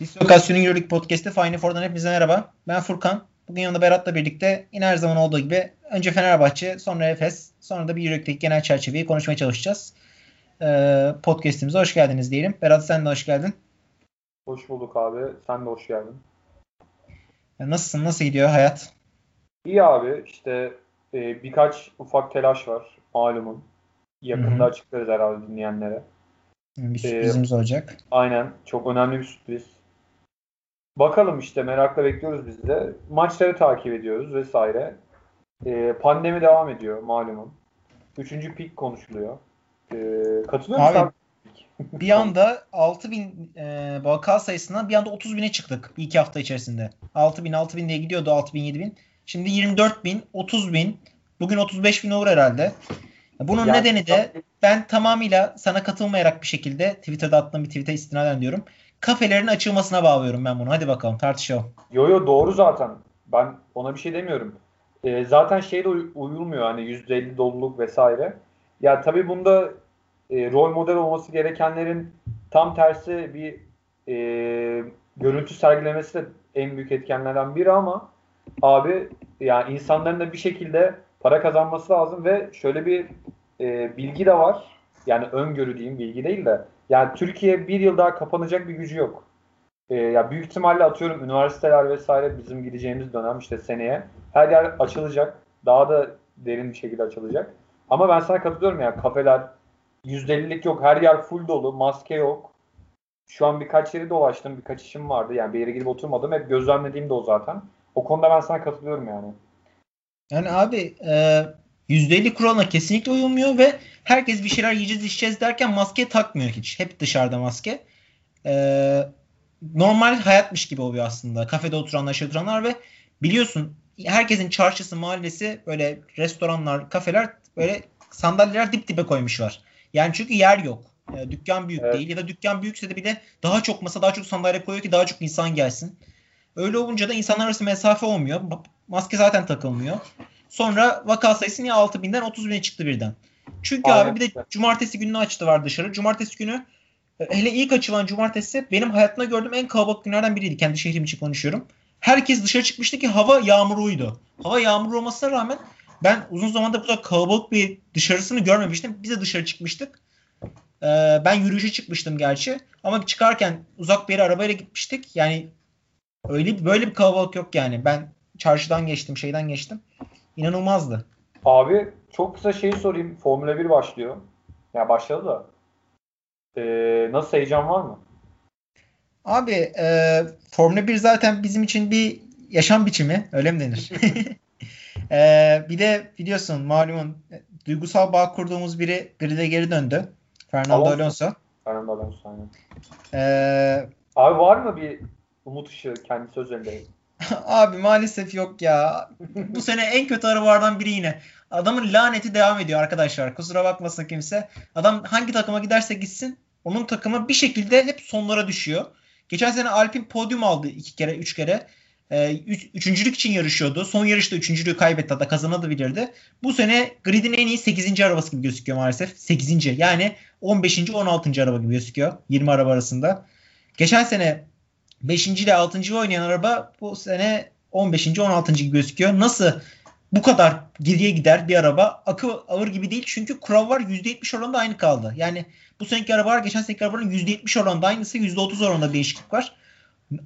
Dislokasyon'un Euroleague Podcast'ı Final Four'dan hepinize merhaba. Ben Furkan. Bugün yanında Berat'la birlikte yine her zaman olduğu gibi önce Fenerbahçe, sonra Efes, sonra da bir Euroleague'deki genel çerçeveyi konuşmaya çalışacağız. Ee, podcast'imize hoş geldiniz diyelim. Berat sen de hoş geldin. Hoş bulduk abi. Sen de hoş geldin. Ya nasılsın? Nasıl gidiyor hayat? İyi abi. İşte e, birkaç ufak telaş var malumun. Yakında Hı-hı. açıklarız herhalde dinleyenlere. Bir sürprizimiz ee, olacak. Aynen. Çok önemli bir sürpriz. Bakalım işte merakla bekliyoruz biz de. Maçları takip ediyoruz vesaire. Ee, pandemi devam ediyor malumun. Üçüncü pik konuşuluyor. Ee, katılıyor musun? Abi, bir anda 6000 e, vaka sayısından bir anda 30 bine çıktık iki hafta içerisinde. 6000 6000 diye gidiyordu 6000 7000. Şimdi 24 bin 30 bin bugün 35 bin olur herhalde. Bunun yani, nedeni de ben tamamıyla sana katılmayarak bir şekilde Twitter'da attığım bir tweet'e istinaden diyorum. Kafelerin açılmasına bağlıyorum ben bunu. Hadi bakalım tartışalım. Yo yo doğru zaten. Ben ona bir şey demiyorum. E, zaten şey de uyulmuyor hani %50 doluluk vesaire. Ya tabii bunda e, rol model olması gerekenlerin tam tersi bir e, görüntü sergilemesi de en büyük etkenlerden biri ama abi yani insanların da bir şekilde para kazanması lazım ve şöyle bir e, bilgi de var. Yani öngörü diyeyim bilgi değil de. Yani Türkiye bir yıl daha kapanacak bir gücü yok. E, ya büyük ihtimalle atıyorum üniversiteler vesaire bizim gideceğimiz dönem işte seneye her yer açılacak. Daha da derin bir şekilde açılacak. Ama ben sana katılıyorum ya kafeler %50'lik yok. Her yer full dolu. Maske yok. Şu an birkaç yeri dolaştım. Birkaç işim vardı. Yani bir yere gidip oturmadım. Hep gözlemlediğim de o zaten. O konuda ben sana katılıyorum yani. Yani abi e, %50 kuralına kesinlikle uyulmuyor ve herkes bir şeyler yiyeceğiz içeceğiz derken maske takmıyor hiç. Hep dışarıda maske. Ee, normal hayatmış gibi oluyor aslında. Kafede oturanlar, şey oturanlar ve biliyorsun herkesin çarşısı, mahallesi böyle restoranlar, kafeler böyle sandalyeler dip dibe koymuşlar. Yani çünkü yer yok. Yani dükkan büyük evet. değil ya da dükkan büyükse de bile daha çok masa, daha çok sandalye koyuyor ki daha çok insan gelsin. Öyle olunca da insanlar arası mesafe olmuyor. Maske zaten takılmıyor. Sonra vaka sayısı niye 6000'den 30 bine çıktı birden. Çünkü Aynen. abi bir de cumartesi gününü açtı var dışarı. Cumartesi günü hele ilk açılan cumartesi benim hayatımda gördüğüm en kalabalık günlerden biriydi. Kendi şehrim için konuşuyorum. Herkes dışarı çıkmıştı ki hava yağmuruydu. Hava yağmur olmasına rağmen ben uzun zamandır bu kadar kalabalık bir dışarısını görmemiştim. Biz de dışarı çıkmıştık. Ee, ben yürüyüşe çıkmıştım gerçi. Ama çıkarken uzak bir yere arabayla gitmiştik. Yani öyle böyle bir kalabalık yok yani. Ben çarşıdan geçtim, şeyden geçtim. İnanılmazdı. Abi çok kısa şeyi sorayım. Formula 1 başlıyor. Ya başladı da. Ee, nasıl heyecan var mı? Abi e, Formula 1 zaten bizim için bir yaşam biçimi. Öyle mi denir? e, bir de biliyorsun malumun duygusal bağ kurduğumuz biri grid'e geri döndü. Fernando Alonso. Fernando Alonso aynen. Ee, Abi var mı bir umut ışığı kendi sözlerinde? Abi maalesef yok ya. Bu sene en kötü arabalardan biri yine. Adamın laneti devam ediyor arkadaşlar. Kusura bakmasın kimse. Adam hangi takıma giderse gitsin onun takımı bir şekilde hep sonlara düşüyor. Geçen sene Alpin podyum aldı iki kere, üç kere. Ee, üç, üçüncülük için yarışıyordu. Son yarışta üçüncülüğü kaybetti hatta kazanabilirdi. Bu sene gridin en iyi 8. arabası gibi gözüküyor maalesef. 8. yani 15. 16. araba gibi gözüküyor. 20 araba arasında. Geçen sene 5. ile 6. oynayan araba bu sene 15. 16. gibi gözüküyor. Nasıl bu kadar geriye gider bir araba? Akı ağır gibi değil çünkü kural var %70 oranında aynı kaldı. Yani bu seneki arabalar geçen seneki arabanın %70 oranında aynısı %30 oranında değişiklik var.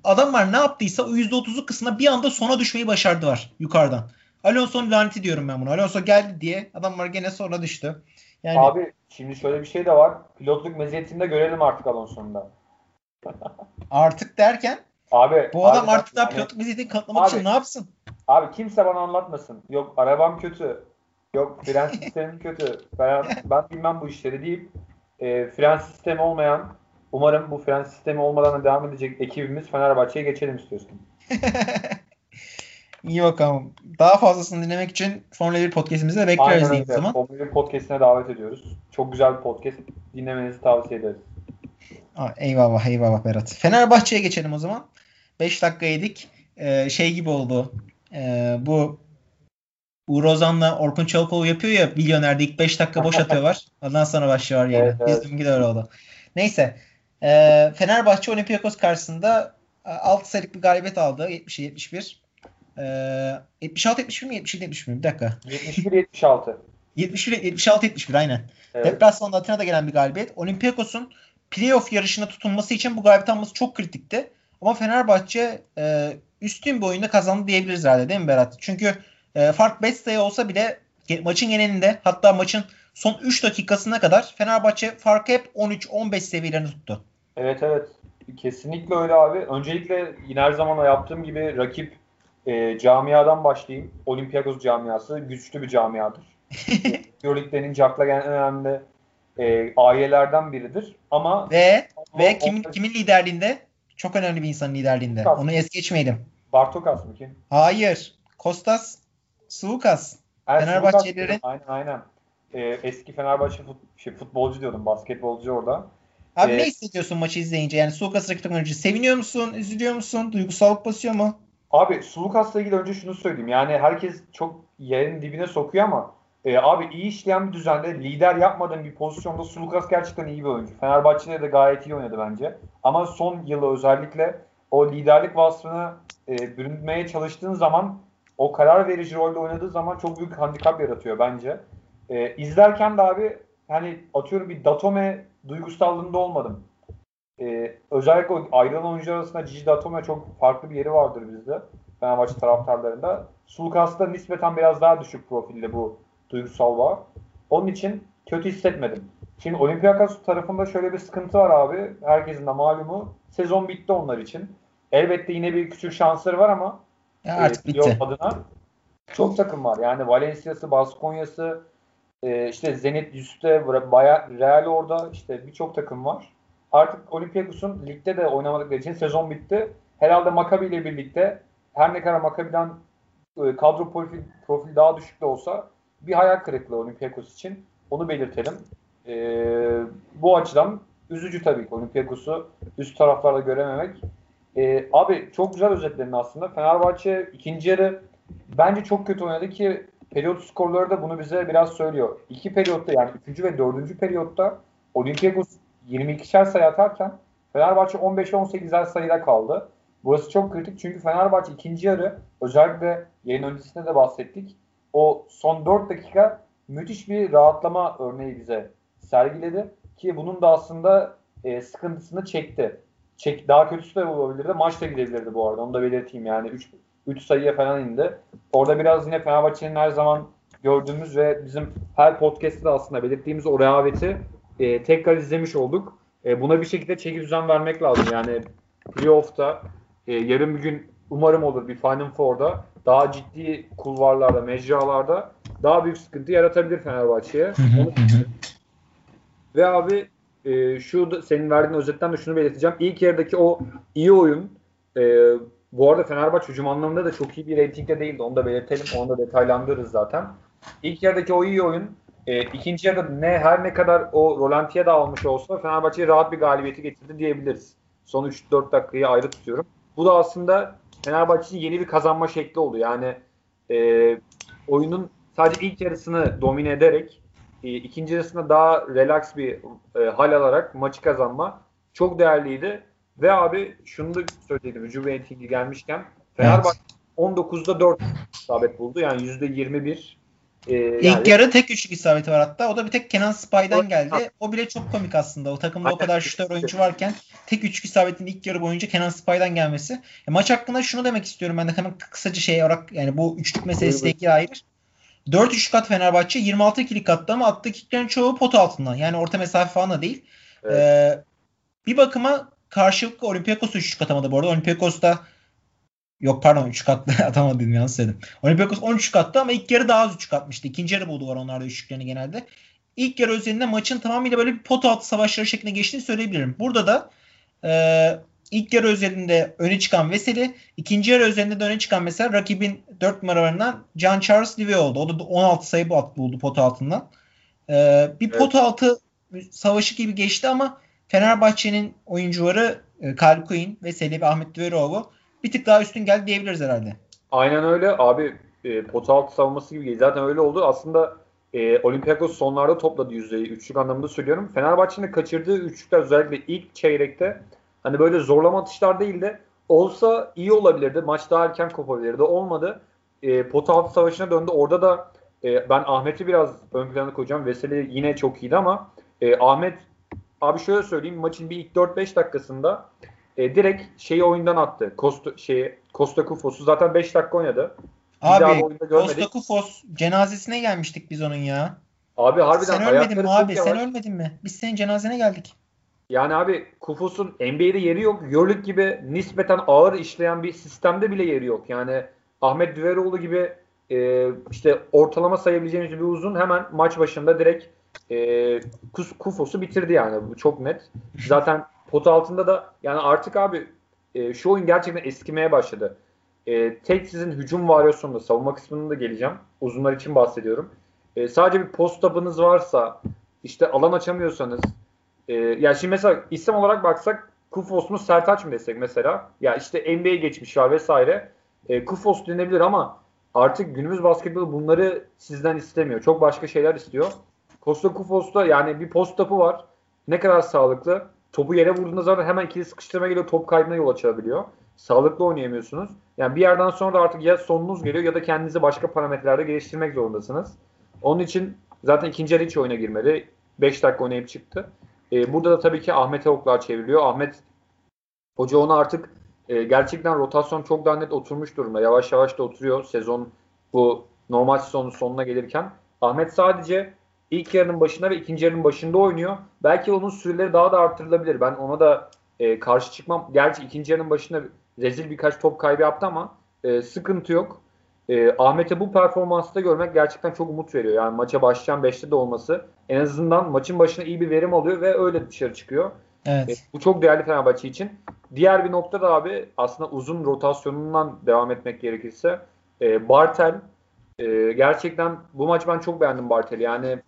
Adamlar ne yaptıysa o %30'luk kısmına bir anda sona düşmeyi başardılar yukarıdan. Alonso'nun laneti diyorum ben bunu. Alonso geldi diye adamlar gene sonra düştü. Yani... Abi şimdi şöyle bir şey de var. Pilotluk meziyetinde görelim artık Alonso'nun da. Artık derken abi bu adam abi, artık daha yani, pilotluk meziyetini kanıtlamak abi, için ne yapsın? Abi kimse bana anlatmasın. Yok arabam kötü. Yok fren sistemim kötü. Ben, ben bilmem bu işleri deyip e, fren sistemi olmayan umarım bu fren sistemi olmadan da devam edecek ekibimiz Fenerbahçe'ye geçelim istiyorsun. İyi bakalım. Daha fazlasını dinlemek için Formula 1 podcastimizde bekleriz diyeyim zaman. Formula 1 podcastine davet ediyoruz. Çok güzel bir podcast. Dinlemenizi tavsiye ederiz. Eyvallah eyvallah Berat. Fenerbahçe'ye geçelim o zaman. 5 dakika yedik. Ee, şey gibi oldu. Ee, bu Uğur Ozan'la Orkun Çolakoğlu yapıyor ya milyonerde ilk 5 dakika boş atıyorlar. Ondan sonra başlıyor yine. Evet, evet. Bizimki de öyle oldu. Neyse. E, Fenerbahçe Olympiakos karşısında 6 sayılık bir galibiyet aldı. 70-71. Ee, 76-71 mi? 77-71 mi? Bir dakika. 71-76. 76-71 aynen. Evet. Deplasmanda Atina'da gelen bir galibiyet. Olympiakos'un playoff yarışına tutunması için bu galibiyet alması çok kritikti. Ama Fenerbahçe e, üstün bir oyunda kazandı diyebiliriz herhalde değil mi Berat? Çünkü e, fark 5 sayı olsa bile maçın genelinde hatta maçın son 3 dakikasına kadar Fenerbahçe farkı hep 13-15 seviyelerini tuttu. Evet evet. Kesinlikle öyle abi. Öncelikle yine her zaman yaptığım gibi rakip e, camiadan başlayayım. Olympiakos camiası güçlü bir camiadır. Euroleague'lerin cakla gelen en önemli e, ailelerden biridir. Ama ve ama ve kim, o- kimin liderliğinde? Çok önemli bir insanın liderliğinde. Kostas. Onu es geçmeyelim. Bartokas mı kim? Hayır. Kostas Suukas. Er, Fenerbahçelilerin- Aynen aynen. E, eski Fenerbahçe fut, şey, futbolcu diyordum. Basketbolcu orada. Abi Ee, ne hissediyorsun maçı izleyince? Yani Suukas rakip takım oyuncu. Seviniyor musun? Üzülüyor musun? Duygusallık basıyor mu? Abi Sulukas'la ilgili önce şunu söyleyeyim. Yani herkes çok yerin dibine sokuyor ama e, abi iyi işleyen bir düzende lider yapmadığın bir pozisyonda Sulukas gerçekten iyi bir oyuncu. Fenerbahçe'de de gayet iyi oynadı bence. Ama son yılı özellikle o liderlik vasfını e, bürünmeye çalıştığın zaman o karar verici rolde oynadığı zaman çok büyük handikap yaratıyor bence. E, izlerken de abi hani atıyorum bir Datome duygusallığında olmadım. E, özellikle ayrılan oyuncular arasında Cici Datome çok farklı bir yeri vardır bizde. Fenerbahçe taraftarlarında. Sulukas'ta nispeten biraz daha düşük profilde bu duygusal bağ. Onun için kötü hissetmedim. Şimdi Olympiakos tarafında şöyle bir sıkıntı var abi. Herkesin de malumu. Sezon bitti onlar için. Elbette yine bir küçük şansları var ama Ya artık e, bitti. adına çok takım var. Yani Valencia'sı, Baskonya'sı, e, işte Zenit üstte, Baya, Real orada işte birçok takım var. Artık Olympiakos'un ligde de oynamadıkları için sezon bitti. Herhalde Maccabi ile birlikte her ne kadar Maccabi'den e, kadro profil, profil daha düşük de olsa bir hayal kırıklığı Olympiakos için. Onu belirtelim. E, bu açıdan üzücü tabii ki Olympiakos'u üst taraflarda görememek. E, abi çok güzel özetledin aslında. Fenerbahçe ikinci yarı bence çok kötü oynadı ki periyot skorları da bunu bize biraz söylüyor. İki periyotta yani üçüncü ve dördüncü periyotta Olympiakos 22'şer sayı atarken Fenerbahçe 15-18'er sayıda kaldı. Burası çok kritik çünkü Fenerbahçe ikinci yarı özellikle yayın öncesinde de bahsettik. O son 4 dakika müthiş bir rahatlama örneği bize sergiledi ki bunun da aslında e, sıkıntısını çekti. Çek, daha kötüsü de olabilirdi. Maç da gidebilirdi bu arada. Onu da belirteyim yani. 3 3 sayıya falan indi. Orada biraz yine Fenerbahçe'nin her zaman gördüğümüz ve bizim her podcast'te de aslında belirttiğimiz o rehaveti e, tekrar izlemiş olduk. E, buna bir şekilde çeki düzen vermek lazım. Yani playoff'ta e, yarın bir gün umarım olur bir Final Four'da daha ciddi kulvarlarda, mecralarda daha büyük sıkıntı yaratabilir Fenerbahçe'ye. Ve abi e, şu da, senin verdiğin özetten de şunu belirteceğim. İlk yarıdaki o iyi oyun e, bu arada Fenerbahçe hücum anlamında da çok iyi bir reytingde değildi. Onu da belirtelim. Onu da detaylandırırız zaten. İlk yarıdaki o iyi oyun e, ikinci yarıda ne her ne kadar o rolantiye dağılmış olsa Fenerbahçe'ye rahat bir galibiyeti getirdi diyebiliriz. Son 3-4 dakikayı ayrı tutuyorum. Bu da aslında Fenerbahçe'nin yeni bir kazanma şekli oldu. Yani e, oyunun sadece ilk yarısını domine ederek e, ikinci yarısında daha relax bir e, hal alarak maçı kazanma çok değerliydi. Ve abi şunu da söyleyeyim. Hücum reytingi gelmişken Fenerbahçe 19'da 4 isabet buldu. Yani %21. E, İlk yani, yarı tek üçlük isabeti var hatta. O da bir tek Kenan Spy'dan Evet. geldi. O bile çok komik aslında. O takımda o kadar şutör oyuncu varken tek üçlük isabetin ilk yarı boyunca Kenan Spy'dan gelmesi. E, maç hakkında şunu demek istiyorum ben de hemen kısaca şey olarak yani bu üçlük meselesiyle Buyur, ilgili ayrı. 4 üçlük at Fenerbahçe 26 ikilik attı ama attığı kicklerin çoğu pot altından. Yani orta mesafe falan da değil. Evet. Ee, bir bakıma karşılıklı Olympiakos üçlük atamadı bu arada. Olympiakos da Yok pardon 3 katlı atamadım yanlış söyledim. Olympiakos 13 attı ama ilk yarı daha az 3 atmıştı. İkinci yarı buldu var onlarda üçlüklerini genelde. İlk yarı özelinde maçın tamamıyla böyle bir pot altı savaşları şeklinde geçtiğini söyleyebilirim. Burada da e, ilk yarı özelinde öne çıkan Veseli, ikinci yarı özelinde de öne çıkan mesela rakibin 4 numaralarından John Charles Livey oldu. O da 16 sayı buldu pot altından. E, bir pot altı savaşı gibi geçti ama Fenerbahçe'nin oyuncuları e, Quinn, Veseli ve Ahmet Düveroğlu bir tık daha üstün geldi diyebiliriz herhalde. Aynen öyle. Abi e, pot altı savunması gibi. Zaten öyle oldu. Aslında e, Olympiakos sonlarda topladı yüzdeyi. Üçlük anlamında söylüyorum. Fenerbahçe'nin kaçırdığı üçlükler özellikle ilk çeyrekte hani böyle zorlama atışlar değil de olsa iyi olabilirdi. Maç daha erken kopabilirdi. Olmadı. E, pot altı savaşına döndü. Orada da e, ben Ahmet'i biraz ön plana koyacağım. Veseli yine çok iyiydi ama e, Ahmet abi şöyle söyleyeyim maçın bir ilk 4-5 dakikasında e, direkt şeyi oyundan attı. Costa, şeyi, Costa Kufos'u zaten 5 dakika oynadı. Abi Costa Kufos cenazesine gelmiştik biz onun ya. Abi harbiden Sen ölmedin mi abi? Sen ölmedin mi? Biz senin cenazene geldik. Yani abi Kufos'un NBA'de yeri yok. Euroleague gibi nispeten ağır işleyen bir sistemde bile yeri yok. Yani Ahmet Düveroğlu gibi e, işte ortalama sayabileceğimiz bir uzun hemen maç başında direkt e, Kufos'u bitirdi yani. Bu çok net. Zaten pot altında da yani artık abi e, şu oyun gerçekten eskimeye başladı. E, tek sizin hücum varyasyonunda savunma kısmında geleceğim. Uzunlar için bahsediyorum. E, sadece bir post up'ınız varsa işte alan açamıyorsanız e, ya şimdi mesela isim olarak baksak Kufos mu Sertaç mı desek mesela ya işte NBA geçmişler vesaire e, Kufos denebilir ama artık günümüz basketbolu bunları sizden istemiyor. Çok başka şeyler istiyor. Costa Kufos'ta yani bir post topu var. Ne kadar sağlıklı. Topu yere vurduğunda zaten hemen ikili sıkıştırma geliyor. Top kaybına yol açabiliyor. Sağlıklı oynayamıyorsunuz. Yani bir yerden sonra da artık ya sonunuz geliyor ya da kendinizi başka parametrelerde geliştirmek zorundasınız. Onun için zaten ikinci yarı hiç oyuna girmedi. 5 dakika oynayıp çıktı. Ee, burada da tabii ki Ahmet'e oklar çevriliyor. Ahmet Hoca ona artık e, gerçekten rotasyon çok daha net oturmuş durumda. Yavaş yavaş da oturuyor sezon bu normal sezonun sonuna gelirken. Ahmet sadece ilk yarının başında ve ikinci yarının başında oynuyor. Belki onun süreleri daha da arttırılabilir. Ben ona da e, karşı çıkmam. Gerçi ikinci yarının başında rezil birkaç top kaybı yaptı ama e, sıkıntı yok. E, Ahmet'e bu performansta görmek gerçekten çok umut veriyor. Yani maça başlayan 5'te de olması en azından maçın başına iyi bir verim alıyor ve öyle dışarı çıkıyor. Evet. E, bu çok değerli Fenerbahçe için. Diğer bir nokta da abi aslında uzun rotasyonundan devam etmek gerekirse e, Bartel e, gerçekten bu maç ben çok beğendim Bartel'i. Yani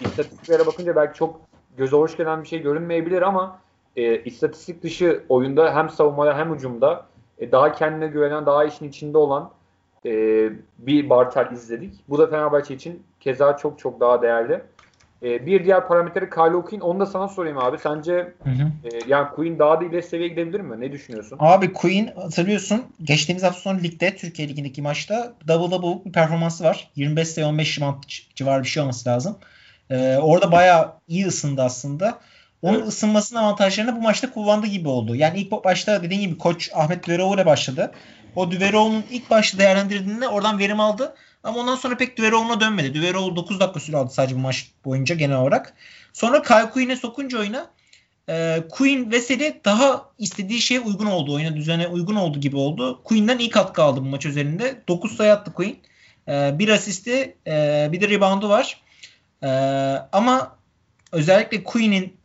istatistiklere bakınca belki çok göze hoş gelen bir şey görünmeyebilir ama e, istatistik dışı oyunda hem savunmada hem hücumda e, daha kendine güvenen, daha işin içinde olan e, bir Bartel izledik. Bu da Fenerbahçe için keza çok çok daha değerli. E, bir diğer parametre Kyle Quinn. Onu da sana sorayım abi. Sence hı hı. E, yani Quinn daha da ileri seviyeye gidebilir mi? Ne düşünüyorsun? Abi Quinn hatırlıyorsun geçtiğimiz hafta sonu ligde Türkiye Ligi'ndeki maçta double double bir performansı var. 25 sayı 15 rebound civarı bir şey olması lazım. Ee, orada bayağı iyi ısındı aslında. Onun evet. ısınmasının avantajlarını bu maçta kullandığı gibi oldu. Yani ilk başta dediğim gibi koç Ahmet Düveroğlu ile başladı. O Düveroğlu'nun ilk başta değerlendirdiğinde oradan verim aldı. Ama ondan sonra pek Düveroğlu'na dönmedi. Düveroğlu 9 dakika süre aldı sadece bu maç boyunca genel olarak. Sonra Kyle Quinn'e sokunca oyuna e, Quinn Veseli daha istediği şeye uygun oldu. Oyuna düzene uygun oldu gibi oldu. Quinn'den iyi katkı aldı bu maç üzerinde. 9 sayı attı Quinn. E, bir asisti e, bir de reboundu var. E, ama özellikle Quinn'in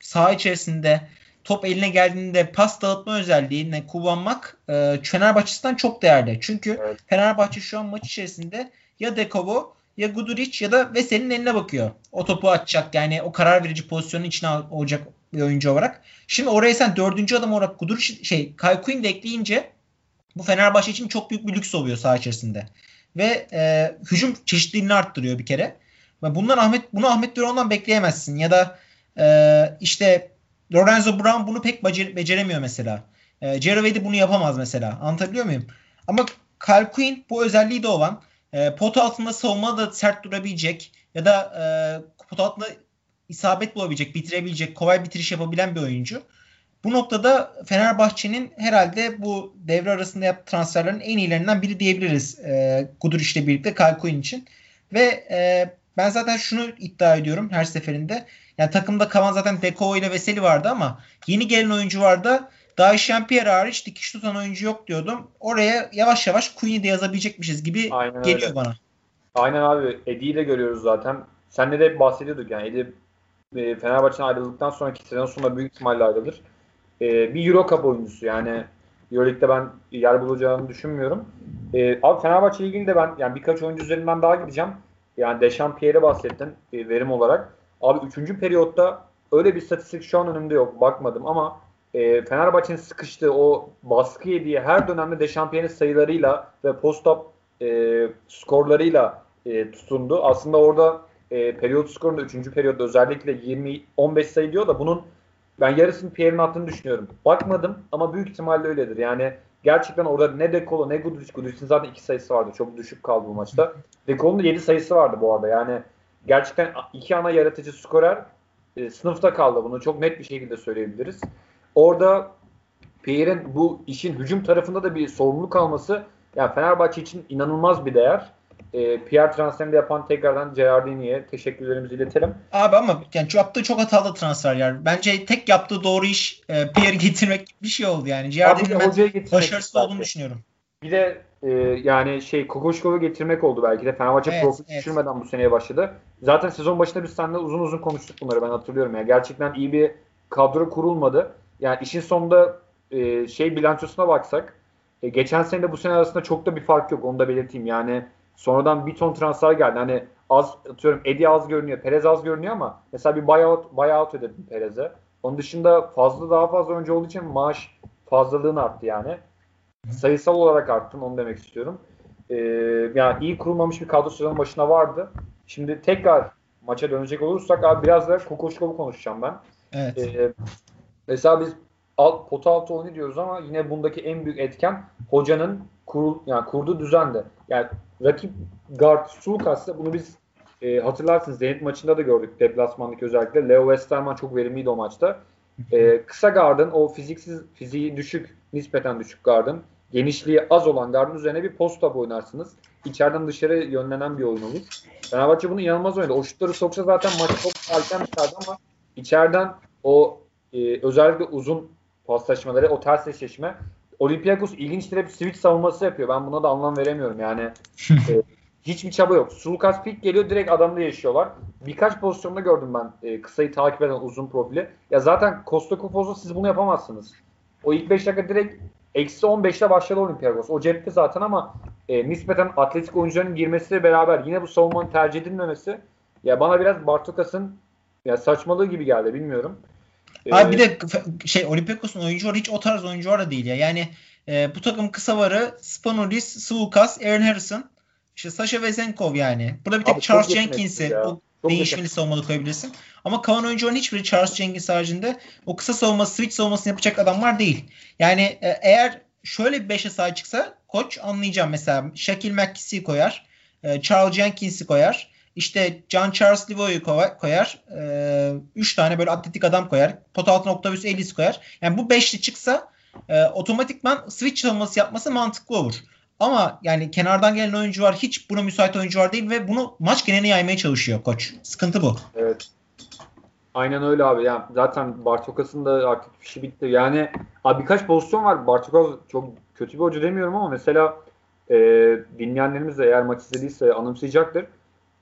saha içerisinde top eline geldiğinde pas dağıtma özelliğini kullanmak e, Fenerbahçe'sinden çok değerli. Çünkü evet. Fenerbahçe şu an maç içerisinde ya Dekovo ya Guduric ya da Veseli'nin eline bakıyor. O topu atacak yani o karar verici pozisyonun içine olacak bir oyuncu olarak. Şimdi oraya sen dördüncü adam olarak Guduric şey Kyle Quinn de ekleyince bu Fenerbahçe için çok büyük bir lüks oluyor saha içerisinde. Ve e, hücum çeşitliliğini arttırıyor bir kere. Bundan Ahmet bunu Ahmet Duran'dan bekleyemezsin ya da e, işte Lorenzo Brown bunu pek becer- beceremiyor mesela. E, Jerry bunu yapamaz mesela. Anlatabiliyor muyum? Ama Kyle Quinn bu özelliği de olan e, pot altında savunma da sert durabilecek ya da e, pot altında isabet bulabilecek, bitirebilecek, kolay bitiriş yapabilen bir oyuncu. Bu noktada Fenerbahçe'nin herhalde bu devre arasında yaptığı transferlerin en iyilerinden biri diyebiliriz. E, Guduric ile birlikte Quinn için. Ve e, ben zaten şunu iddia ediyorum her seferinde. Yani takımda kalan zaten Deko ile Veseli vardı ama yeni gelen oyuncu vardı. Daha Pierre hariç dikiş tutan oyuncu yok diyordum. Oraya yavaş yavaş Queen'i de yazabilecekmişiz gibi Aynen geliyor öyle. bana. Aynen abi. Eddie'yi de görüyoruz zaten. Senle de bahsediyorduk yani. Eddie e, Fenerbahçe'den ayrıldıktan sonraki sezon sonunda büyük ihtimalle ayrılır. E, bir Euro Cup oyuncusu yani Euroleague'de ben yer bulacağını düşünmüyorum. E, abi Fenerbahçe ilgili ben yani birkaç oyuncu üzerinden daha gideceğim. Yani Dechampierre'e bahsettin e, verim olarak. Abi 3. periyotta öyle bir statistik şu an önümde yok. Bakmadım ama e, Fenerbahçe'nin sıkıştığı o baskı yediği her dönemde Dechampierre'in sayılarıyla ve post-up e, skorlarıyla e, tutundu. Aslında orada e, periyot skorunda 3. periyotta özellikle 20 15 sayı diyor da bunun Ben yarısını Pierre'in attığını düşünüyorum. Bakmadım ama büyük ihtimalle öyledir. Yani gerçekten orada ne Dekolo ne Guduric. Guduric'in zaten iki sayısı vardı. Çok düşük kaldı bu maçta. Dekolo'nun da 7 sayısı vardı bu arada. Yani gerçekten iki ana yaratıcı skorer e, sınıfta kaldı. Bunu çok net bir şekilde söyleyebiliriz. Orada Pierre'in bu işin hücum tarafında da bir sorumluluk alması yani Fenerbahçe için inanılmaz bir değer. E, Pierre transferini yapan tekrardan Gerardini'ye teşekkürlerimizi iletelim. Abi ama yani yaptığı çok hatalı transfer yani. Bence tek yaptığı doğru iş e, Pierre getirmek bir şey oldu yani. Gerardini'nin başarısız olduğunu düşünüyorum. Bir de e, yani şey Kokoşkov'u getirmek oldu belki de. Fenerbahçe evet, profil evet. düşürmeden bu seneye başladı. Zaten sezon başında biz seninle uzun uzun konuştuk bunları ben hatırlıyorum. Yani gerçekten iyi bir kadro kurulmadı. Yani işin sonunda e, şey bilançosuna baksak e, geçen sene de bu sene arasında çok da bir fark yok onu da belirteyim. Yani sonradan bir ton transfer geldi. Hani az atıyorum Eddie az görünüyor, Perez az görünüyor ama mesela bir buyout, buyout ödedim Perez'e. Onun dışında fazla daha fazla önce olduğu için maaş fazlalığın arttı yani. Sayısal olarak arttın onu demek istiyorum. Ee, yani iyi kurulmamış bir kadro sezonun başına vardı. Şimdi tekrar maça dönecek olursak abi biraz da Kokoşkov'u konuşacağım ben. Evet. Ee, mesela biz alt, pota altı oyunu diyoruz ama yine bundaki en büyük etken hocanın kurul, yani kurduğu düzende. Yani rakip guard Sulukas'ta bunu biz e, hatırlarsınız Zenit maçında da gördük deplasmandaki özellikle. Leo Westerman çok verimliydi o maçta. E, kısa gardın o fiziksiz fiziği düşük nispeten düşük gardın genişliği az olan gardın üzerine bir post up oynarsınız. İçeriden dışarı yönlenen bir oyun olur. Fenerbahçe bunu inanılmaz oynadı. O şutları soksa zaten maçı çok erken biterdi ama içeriden o e, özellikle uzun paslaşmaları, o ters eşleşme Olympiakos ilginçtir hep switch savunması yapıyor. Ben buna da anlam veremiyorum. Yani e, hiçbir çaba yok. Sulukas pik geliyor direkt adamda yaşıyorlar. Birkaç pozisyonda gördüm ben e, kısayı takip eden uzun profili. Ya zaten Kostakopoz'da siz bunu yapamazsınız. O ilk 5 dakika direkt eksi 15'te başladı Olympiakos. O cepte zaten ama e, nispeten atletik oyuncuların girmesiyle beraber yine bu savunmanın tercih edilmemesi ya bana biraz Bartokas'ın ya saçmalığı gibi geldi bilmiyorum. Abi bir de şey Olympiakos'un oyuncuları hiç o tarz oyuncular da değil ya. Yani e, bu takım kısa varı Spanulis, Svukas, Aaron Harrison, işte Sasha Vezenkov yani. Burada bir tek Abi Charles Jenkins'i o değişmeli savunmada koyabilirsin. Ama kalan oyuncuların hiçbiri Charles Jenkins haricinde o kısa savunma, switch savunmasını yapacak adamlar değil. Yani e, eğer şöyle bir 5'e sahip çıksa koç anlayacağım mesela Shaquille McKissie'yi koyar. E, Charles Jenkins'i koyar. İşte John Charles Livo'yu koyar. E, üç tane böyle atletik adam koyar. Pot altına Octavius Ellis koyar. Yani bu beşli çıksa e, otomatikman switch savunması yapması mantıklı olur. Ama yani kenardan gelen oyuncu var. Hiç buna müsait oyuncu var değil ve bunu maç geneline yaymaya çalışıyor koç. Sıkıntı bu. Evet. Aynen öyle abi. Yani zaten Bartokas'ın da artık işi bitti. Yani abi birkaç pozisyon var. Bartokas çok kötü bir hoca demiyorum ama mesela e, dinleyenlerimiz de eğer maç izlediyse anımsayacaktır.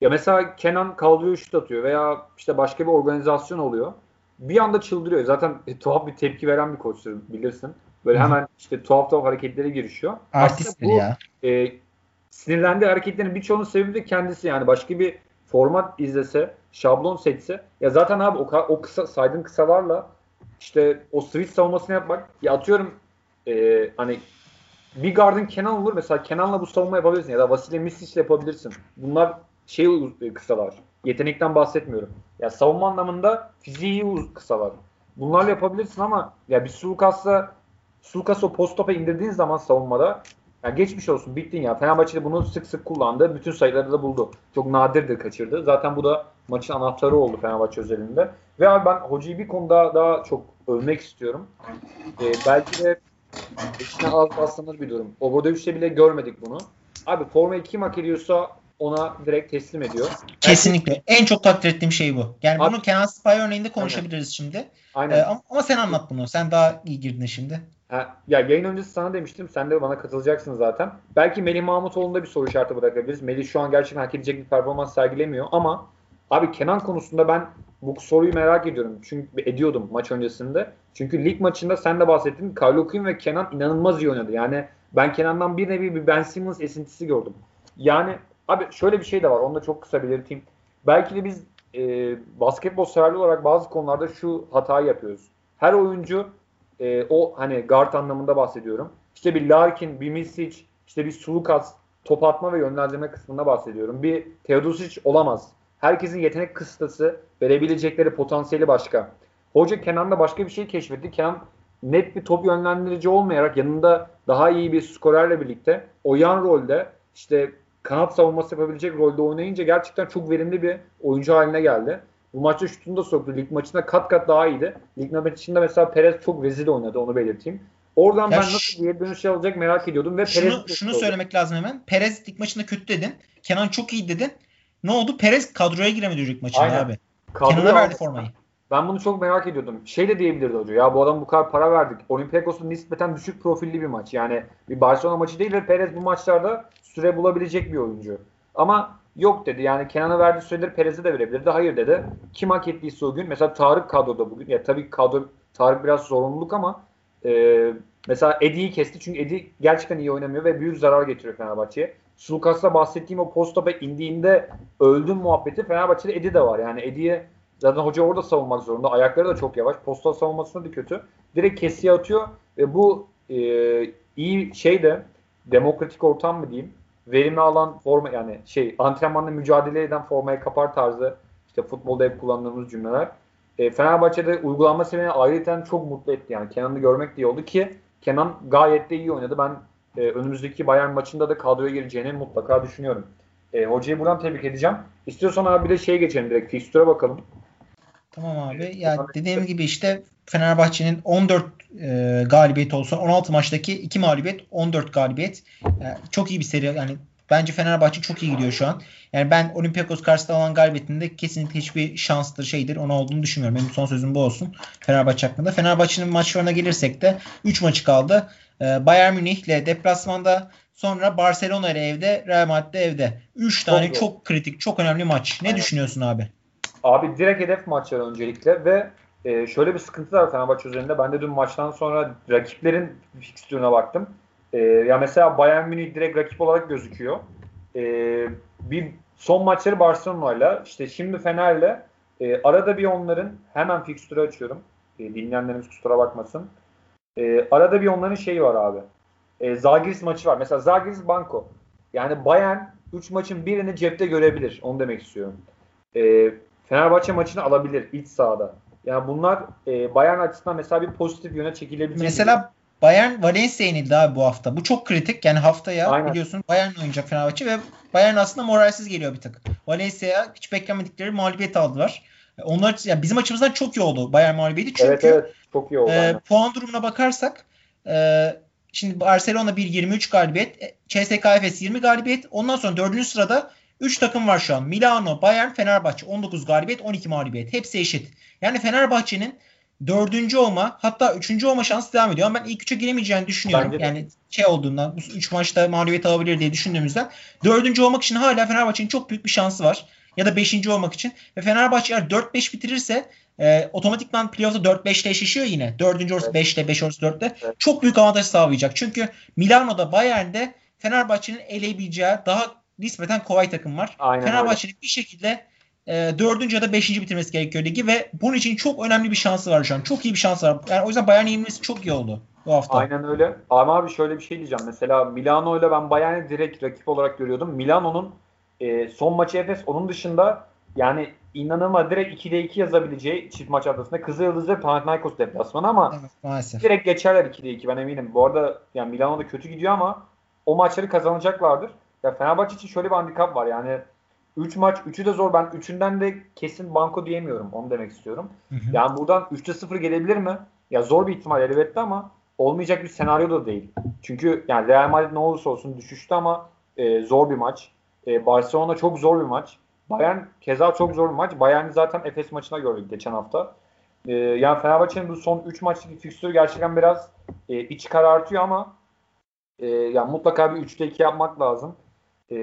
Ya mesela Kenan kaldırıyor şut atıyor veya işte başka bir organizasyon oluyor. Bir anda çıldırıyor. Zaten e, tuhaf bir tepki veren bir koçtur bilirsin. Böyle Hı. hemen işte tuhaf tuhaf hareketlere girişiyor. Artisttir bu, ya. E, sinirlendiği hareketlerin birçoğunun sebebi de kendisi yani başka bir format izlese, şablon seçse ya zaten abi o, o kısa saydığın kısalarla işte o switch savunmasını yapmak ya atıyorum e, hani bir gardın Kenan olur mesela Kenan'la bu savunma yapabilirsin ya da Vasile Misic yapabilirsin. Bunlar şey e, kısalar. Yetenekten bahsetmiyorum. Ya savunma anlamında fiziği kısalar. Bunlarla yapabilirsin ama ya bir Sulukas'la Sulukas o post topa indirdiğin zaman savunmada ya geçmiş olsun bittin ya. Fenerbahçe bunu sık sık kullandı. Bütün sayıları da buldu. Çok nadirdir kaçırdı. Zaten bu da maçın anahtarı oldu Fenerbahçe özelinde. Ve abi ben hocayı bir konuda daha çok övmek istiyorum. Ee, belki de içine az bir durum. Obradoviç'te bile görmedik bunu. Abi forma kim hak ediyorsa ona direkt teslim ediyor. Kesinlikle. Belki... En çok takdir ettiğim şey bu. Yani Abi, bunu Kenan Spy örneğinde konuşabiliriz Aynen. şimdi. Aynen. Ee, ama, ama sen anlat bunu. Sen daha iyi girdin şimdi. Ha, ya yayın öncesi sana demiştim. Sen de bana katılacaksın zaten. Belki Melih Mahmutoğlu'nda bir soru işareti bırakabiliriz. Melih şu an gerçekten hak edecek bir performans sergilemiyor ama abi Kenan konusunda ben bu soruyu merak ediyorum. Çünkü ediyordum maç öncesinde. Çünkü lig maçında sen de bahsettin. Quinn ve Kenan inanılmaz iyi oynadı. Yani ben Kenan'dan bir nevi bir Ben Simmons esintisi gördüm. Yani Abi şöyle bir şey de var. Onu da çok kısa belirteyim. Belki de biz e, basketbol severli olarak bazı konularda şu hatayı yapıyoruz. Her oyuncu e, o hani guard anlamında bahsediyorum. İşte bir Larkin, bir Misic, işte bir Sulukas top atma ve yönlendirme kısmında bahsediyorum. Bir Teodosic olamaz. Herkesin yetenek kıstası, verebilecekleri potansiyeli başka. Hoca Kenan'da başka bir şey keşfetti. Kenan net bir top yönlendirici olmayarak yanında daha iyi bir skorerle birlikte o yan rolde işte kanat savunması yapabilecek rolde oynayınca gerçekten çok verimli bir oyuncu haline geldi. Bu maçta şutunu da soktu. Lig maçında kat kat daha iyiydi. Lig maçında mesela Perez çok rezil oynadı onu belirteyim. Oradan ya ben nasıl bir dönüş alacak merak ediyordum ve şunu, Perez şunu söylemek lazım hemen. Perez lig maçında kötü dedin. Kenan çok iyi dedin. Ne oldu? Perez kadroya giremedi lig maçında Aynen. abi. Kenan'a verdi formayı. Ben bunu çok merak ediyordum. Şey de diyebilirdi hoca. Ya bu adam bu kadar para verdik. Olympiakos'un nispeten düşük profilli bir maç. Yani bir Barcelona maçı değil ve Perez bu maçlarda süre bulabilecek bir oyuncu. Ama yok dedi. Yani Kenan'a verdiği süreleri Perez'e de verebilirdi. Hayır dedi. Kim hak ettiyse o gün. Mesela Tarık kadroda bugün. Ya tabii kadro Tarık biraz zorunluluk ama e, mesela Eddie'yi kesti. Çünkü Eddie gerçekten iyi oynamıyor ve büyük zarar getiriyor Fenerbahçe'ye. Sulukas'ta bahsettiğim o post indiğinde öldüm muhabbeti Fenerbahçe'de Eddie de var. Yani Eddie'ye Zaten hoca orada savunmak zorunda. Ayakları da çok yavaş. Postal savunmasında da kötü. Direkt kesiye atıyor ve bu e, iyi şey de demokratik ortam mı diyeyim verimli alan forma yani şey antrenmanda mücadele eden formaya kapar tarzı işte futbolda hep kullandığımız cümleler. E, Fenerbahçe'de uygulanma seviyeni ayrıca çok mutlu etti yani Kenan'ı görmek de iyi oldu ki Kenan gayet de iyi oynadı. Ben e, önümüzdeki Bayern maçında da kadroya gireceğini mutlaka düşünüyorum. E, hocayı buradan tebrik edeceğim. İstiyorsan abi bir de şeye geçelim direkt fikstüre bakalım. Tamam abi. Ya dediğim gibi işte Fenerbahçe'nin 14 e, galibiyet olsun. 16 maçtaki 2 mağlubiyet, 14 galibiyet. Yani çok iyi bir seri. Yani bence Fenerbahçe çok iyi gidiyor şu an. Yani ben Olympiakos karşısında alan galibiyetinde kesinlikle hiçbir şanstır şeydir. Ona olduğunu düşünmüyorum. Benim son sözüm bu olsun. Fenerbahçe hakkında. Fenerbahçe'nin maçlarına gelirsek de 3 maçı kaldı. Ee, Bayern Münih ile deplasmanda sonra Barcelona ile evde Real Madrid evde. 3 tane çok, çok kritik, çok önemli maç. Ne Aynen. düşünüyorsun abi? Abi direkt hedef maçlar öncelikle ve e, şöyle bir sıkıntı var Fenerbahçe üzerinde. Ben de dün maçtan sonra rakiplerin fikstürüne baktım. E, ya mesela Bayern Münih direkt rakip olarak gözüküyor. E, bir son maçları Barcelona'yla işte şimdi Fener'le e, arada bir onların hemen fikstürü açıyorum. E, dinleyenlerimiz kusura bakmasın. E, arada bir onların şeyi var abi. E, Zagiris maçı var. Mesela Zagiris Banko. Yani Bayern 3 maçın birini cepte görebilir. Onu demek istiyorum. E, Fenerbahçe maçını alabilir iç sahada. Yani bunlar e, Bayern açısından mesela bir pozitif yöne çekilebilecek. Mesela. Bayern Valencia yenildi abi bu hafta. Bu çok kritik. Yani haftaya Aynen. biliyorsun Bayern oynayacak Fenerbahçe ve Bayern aslında moralsiz geliyor bir tık. Valencia'ya hiç beklemedikleri mağlubiyet aldılar. Onlar yani bizim açımızdan çok iyi oldu Bayern mağlubiyeti. Çünkü evet, evet, çok iyi oldu. E, puan durumuna bakarsak e, şimdi Barcelona 1 23 galibiyet, e, CSKA Efes 20 galibiyet. Ondan sonra 4. sırada 3 takım var şu an. Milano, Bayern, Fenerbahçe 19 galibiyet, 12 mağlubiyet. Hepsi eşit. Yani Fenerbahçe'nin dördüncü olma hatta üçüncü olma şansı devam ediyor. Ama ben ilk üçe giremeyeceğini düşünüyorum. Bence yani şey olduğundan bu üç maçta mağlubiyet alabilir diye düşündüğümüzden dördüncü olmak için hala Fenerbahçe'nin çok büyük bir şansı var. Ya da beşinci olmak için. Ve Fenerbahçe eğer 4-5 bitirirse e, otomatikman playoff'ta 4-5'te eşleşiyor yine. Dördüncü orası evet. 5'te, 5 orası 4'te. Evet. Çok büyük avantaj sağlayacak. Çünkü Milano'da, Bayern'de Fenerbahçe'nin eleyebileceği daha nispeten kolay takım var. Fenerbahçe'nin bir şekilde e, dördüncü ya da beşinci bitirmesi gerekiyor ligi ve bunun için çok önemli bir şansı var şu an. Çok iyi bir şansı var. Yani o yüzden Bayern yenilmesi çok iyi oldu bu hafta. Aynen öyle. Ama abi şöyle bir şey diyeceğim. Mesela Milano ile ben Bayern'i direkt rakip olarak görüyordum. Milano'nun e, son maçı Efes onun dışında yani inanılmaz direkt 2'de 2 yazabileceği çift maç adasında Kızılyıldız ve Panathinaikos deplasmanı ama evet, maalesef. direkt geçerler 2'de 2 ben eminim. Bu arada yani Milano da kötü gidiyor ama o maçları kazanacaklardır. Ya Fenerbahçe için şöyle bir handikap var yani 3 maç 3'ü de zor. Ben 3'ünden de kesin banko diyemiyorum. Onu demek istiyorum. Hı hı. Yani buradan 3'te 0 gelebilir mi? Ya zor bir ihtimal elbette ama olmayacak bir senaryo da değil. Çünkü yani Real Madrid ne olursa olsun düşüştü ama e, zor bir maç. E, Barcelona çok zor bir maç. Bayern keza çok zor bir maç. Bayern'i zaten Efes maçına gördük geçen hafta. E, yani Fenerbahçe'nin bu son 3 maçlık fikstürü gerçekten biraz e, iç karartıyor ama e, yani mutlaka bir 3'te 2 yapmak lazım. Ee,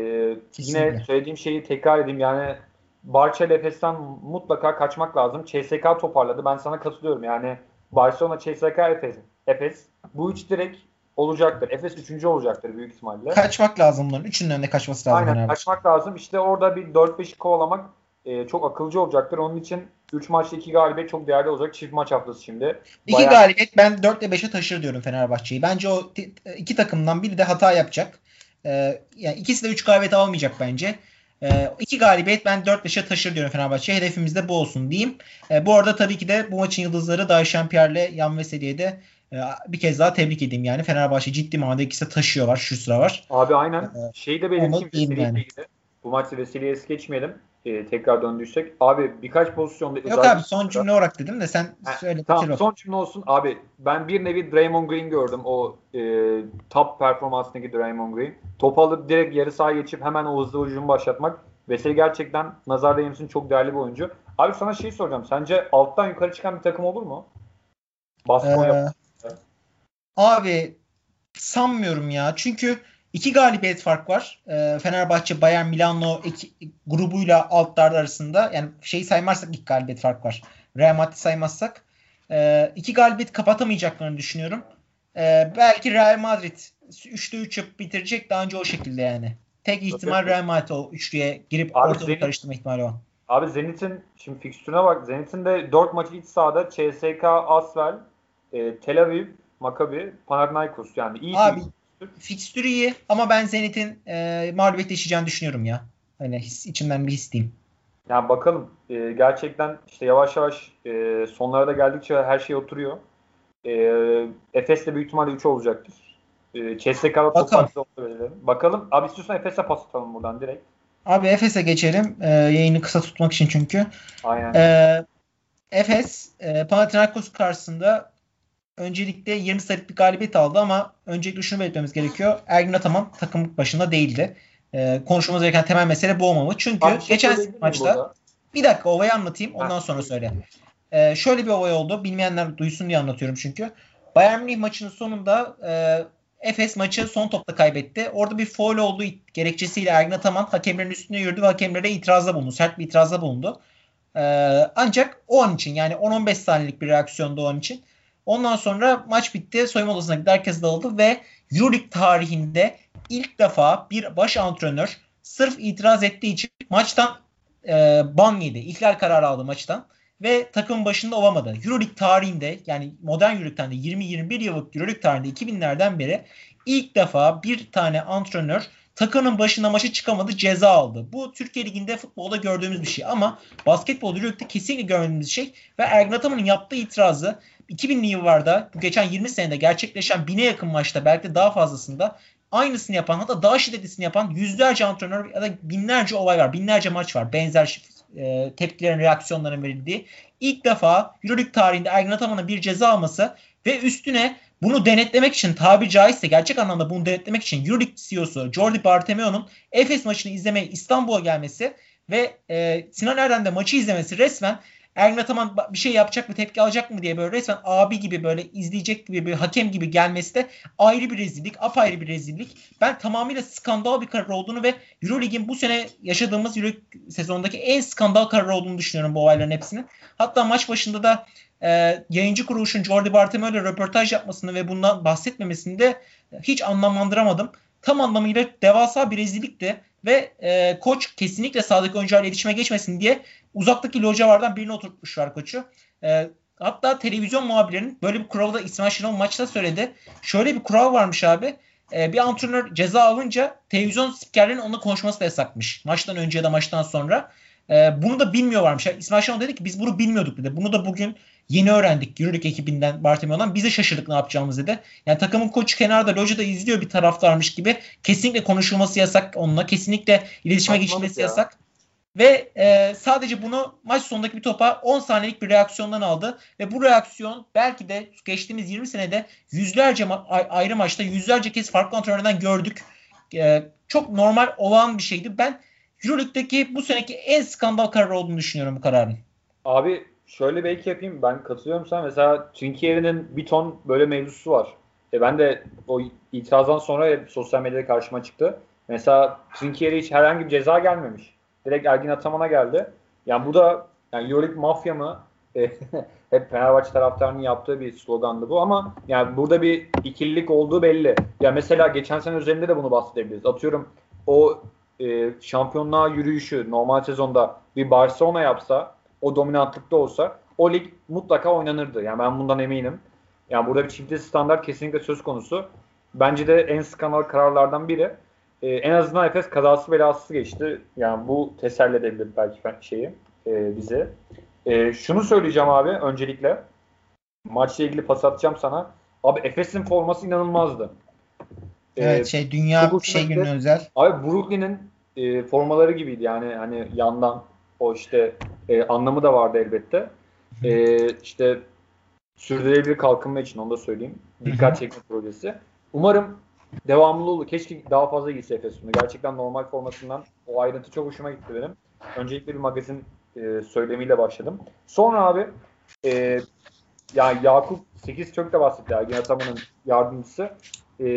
yine söylediğim şeyi tekrar edeyim yani Barça Efes'ten mutlaka kaçmak lazım. CSK toparladı. Ben sana katılıyorum. Yani Barcelona, CSK, Efes. Efes. Bu üç direkt olacaktır. Efes üçüncü olacaktır büyük ihtimalle. Kaçmak lazım bunların. Üçünün de kaçması lazım. Aynen kaçmak lazım. İşte orada bir 4-5'i kovalamak e, çok akılcı olacaktır. Onun için 3 maçta 2 galibiyet çok değerli olacak. Çift maç haftası şimdi. 2 Bayağı... galibiyet ben 4 ile 5'e taşır diyorum Fenerbahçe'yi. Bence o iki takımdan biri de hata yapacak. Ee, yani ikisi de 3 galibiyet almayacak bence. E, iki galibiyet ben 4-5'e taşır diyorum Fenerbahçe. Hedefimiz de bu olsun diyeyim. E, bu arada tabii ki de bu maçın yıldızları Dayşan Pierre'le Yan Veseli'ye de e, bir kez daha tebrik edeyim yani. Fenerbahçe ciddi manada ikisi taşıyorlar şu sıra var. Abi aynen. Şeyi de belirteyim. Yani. Bu maçı Veseli'ye es geçmeyelim. Ee, tekrar döndüysek. Abi birkaç pozisyonda Yok abi son cümle olarak dedim de sen ha, söyle. Tamam son cümle olsun. Abi ben bir nevi Draymond Green gördüm. O e, top performansındaki Draymond Green. Topu alıp direkt yarı sahaya geçip hemen o hızlı hücumu başlatmak. Veseli gerçekten nazar değmesin çok değerli bir oyuncu. Abi sana şey soracağım. Sence alttan yukarı çıkan bir takım olur mu? Baskı ee, Abi sanmıyorum ya. Çünkü iki galibiyet fark var. E, Fenerbahçe, Bayern, Milano iki, grubuyla altlar arasında. Yani şey saymazsak iki galibiyet fark var. Real Madrid saymazsak. E, iki galibiyet kapatamayacaklarını düşünüyorum. E, belki Real Madrid 3'te 3 yapıp bitirecek daha önce o şekilde yani. Tek ihtimal Real Madrid o üçlüye girip Abi ortalığı Zenit, karıştırma ihtimali var. Abi Zenit'in şimdi fikstürüne bak. Zenit'in de 4 maçı iç sahada CSK, Asvel, e, Tel Aviv, Maccabi, Panathinaikos yani iyi Abi fikstürü iyi ama ben Zenit'in e, mağlubiyet yaşayacağını düşünüyorum ya. Hani his, içimden bir his diyeyim. Yani bakalım. E, gerçekten işte yavaş yavaş e, sonlara da geldikçe her şey oturuyor. E, Efes de büyük ihtimalle 3 olacaktır. E, CSK'da Bakalım. Bakalım. Abi istiyorsan Efes'e pas atalım buradan direkt. Abi Efes'e geçelim. E, yayını kısa tutmak için çünkü. Aynen. E, Efes e, Panathinaikos karşısında öncelikle 20 sayılık bir galibiyet aldı ama öncelikle şunu belirtmemiz gerekiyor. Ergin Ataman takım başında değildi. Ee, konuşmamız gereken temel mesele bu olmamalı. Çünkü Abi, şey geçen maçta burada. bir dakika olayı anlatayım ondan sonra söyle. Ee, şöyle bir olay oldu. Bilmeyenler duysun diye anlatıyorum çünkü. Bayern Münih maçının sonunda e, Efes maçı son topta kaybetti. Orada bir foul olduğu gerekçesiyle Ergin Ataman hakemlerin üstüne yürüdü ve hakemlere itirazda bulundu. Sert bir itirazda bulundu. Ee, ancak o an için yani 10-15 saniyelik bir reaksiyonda o an için Ondan sonra maç bitti. Soyunma odasına gitti. Herkes dağıldı ve Euroleague tarihinde ilk defa bir baş antrenör sırf itiraz ettiği için maçtan e, ban yedi. İhlal kararı aldı maçtan. Ve takımın başında olamadı. Euroleague tarihinde yani modern Euroleague'den de 20-21 yıllık Euroleague tarihinde 2000'lerden beri ilk defa bir tane antrenör takımın başına maçı çıkamadı ceza aldı. Bu Türkiye Ligi'nde futbolda gördüğümüz bir şey ama basketbol Euroleague'de kesinlikle görmediğimiz şey ve Ergin Ataman'ın yaptığı itirazı 2000'li yıllarda bu geçen 20 senede gerçekleşen bine yakın maçta belki de daha fazlasında aynısını yapan hatta daha şiddetlisini yapan yüzlerce antrenör ya da binlerce olay var. Binlerce maç var. Benzer e, tepkilerin, reaksiyonların verildiği. İlk defa Euroleague tarihinde Ergin Ataman'ın bir ceza alması ve üstüne bunu denetlemek için tabi caizse gerçek anlamda bunu denetlemek için Euroleague CEO'su Jordi Bartemeo'nun Efes maçını izlemeye İstanbul'a gelmesi ve e, Sinan Erdem maçı izlemesi resmen Ergin Ataman bir şey yapacak mı tepki alacak mı diye böyle resmen abi gibi böyle izleyecek gibi bir hakem gibi gelmesi de ayrı bir rezillik, apayrı bir rezillik. Ben tamamıyla skandal bir karar olduğunu ve Euroleague'in bu sene yaşadığımız Euroleague sezonundaki en skandal karar olduğunu düşünüyorum bu olayların hepsinin. Hatta maç başında da e, yayıncı kuruluşun Jordi Bartomeu ile röportaj yapmasını ve bundan bahsetmemesini de hiç anlamlandıramadım. Tam anlamıyla devasa bir rezillikti ve e, koç kesinlikle sahadaki oyuncularla iletişime geçmesin diye uzaktaki localardan birini oturtmuşlar koçu. E, hatta televizyon muhabirinin böyle bir kuralı da İsmail Şenol maçta söyledi. Şöyle bir kural varmış abi. E, bir antrenör ceza alınca televizyon spikerlerin onunla konuşması da yasakmış. Maçtan önce ya da maçtan sonra. E, bunu da bilmiyorlarmış. İsmail Şenol dedi ki biz bunu bilmiyorduk dedi. Bunu da bugün Yeni öğrendik Euroleague ekibinden Bartomeu'dan. Biz de şaşırdık ne yapacağımızı dedi. Yani takımın koçu kenarda lojada izliyor bir taraftarmış gibi. Kesinlikle konuşulması yasak onunla. Kesinlikle iletişime geçilmesi ya. yasak. Ve e, sadece bunu maç sonundaki bir topa 10 saniyelik bir reaksiyondan aldı. Ve bu reaksiyon belki de geçtiğimiz 20 senede yüzlerce ma- ayrı maçta yüzlerce kez farklı antrenörden gördük. E, çok normal olan bir şeydi. Ben Euroleague'deki bu seneki en skandal karar olduğunu düşünüyorum bu kararın. Abi şöyle belki yapayım. Ben katılıyorum sana. Mesela Trinkieri'nin bir ton böyle mevzusu var. E ben de o itirazdan sonra sosyal medyada karşıma çıktı. Mesela Trinkieri hiç herhangi bir ceza gelmemiş. Direkt Ergin Ataman'a geldi. Yani bu da yani Euroleague mafya mı? E, hep Fenerbahçe taraftarının yaptığı bir slogandı bu ama yani burada bir ikililik olduğu belli. Ya mesela geçen sene üzerinde de bunu bahsedebiliriz. Atıyorum o e, şampiyonluğa yürüyüşü normal sezonda bir Barcelona yapsa o dominantlıkta olsa o lig mutlaka oynanırdı. Yani ben bundan eminim. Yani burada bir çifte standart kesinlikle söz konusu. Bence de en skandal kararlardan biri. e, en azından Efes kazası belasız geçti. Yani bu teselli edebilir belki şeyi e, bize. E, şunu söyleyeceğim abi öncelikle. Maçla ilgili pas atacağım sana. Abi Efes'in forması inanılmazdı. E, evet şey dünya şey günü özel. Abi Brooklyn'in e, formaları gibiydi yani hani yandan o işte e, anlamı da vardı elbette. E, işte sürdürülebilir kalkınma için onu da söyleyeyim. Dikkat çekme projesi. Umarım devamlı olur. Keşke daha fazla gitse Efes bunu. Gerçekten normal formasından o ayrıntı çok hoşuma gitti benim. Öncelikle bir magazin e, söylemiyle başladım. Sonra abi e, yani Yakup 8 çok da bahsetti Ergin Ataman'ın yardımcısı. E,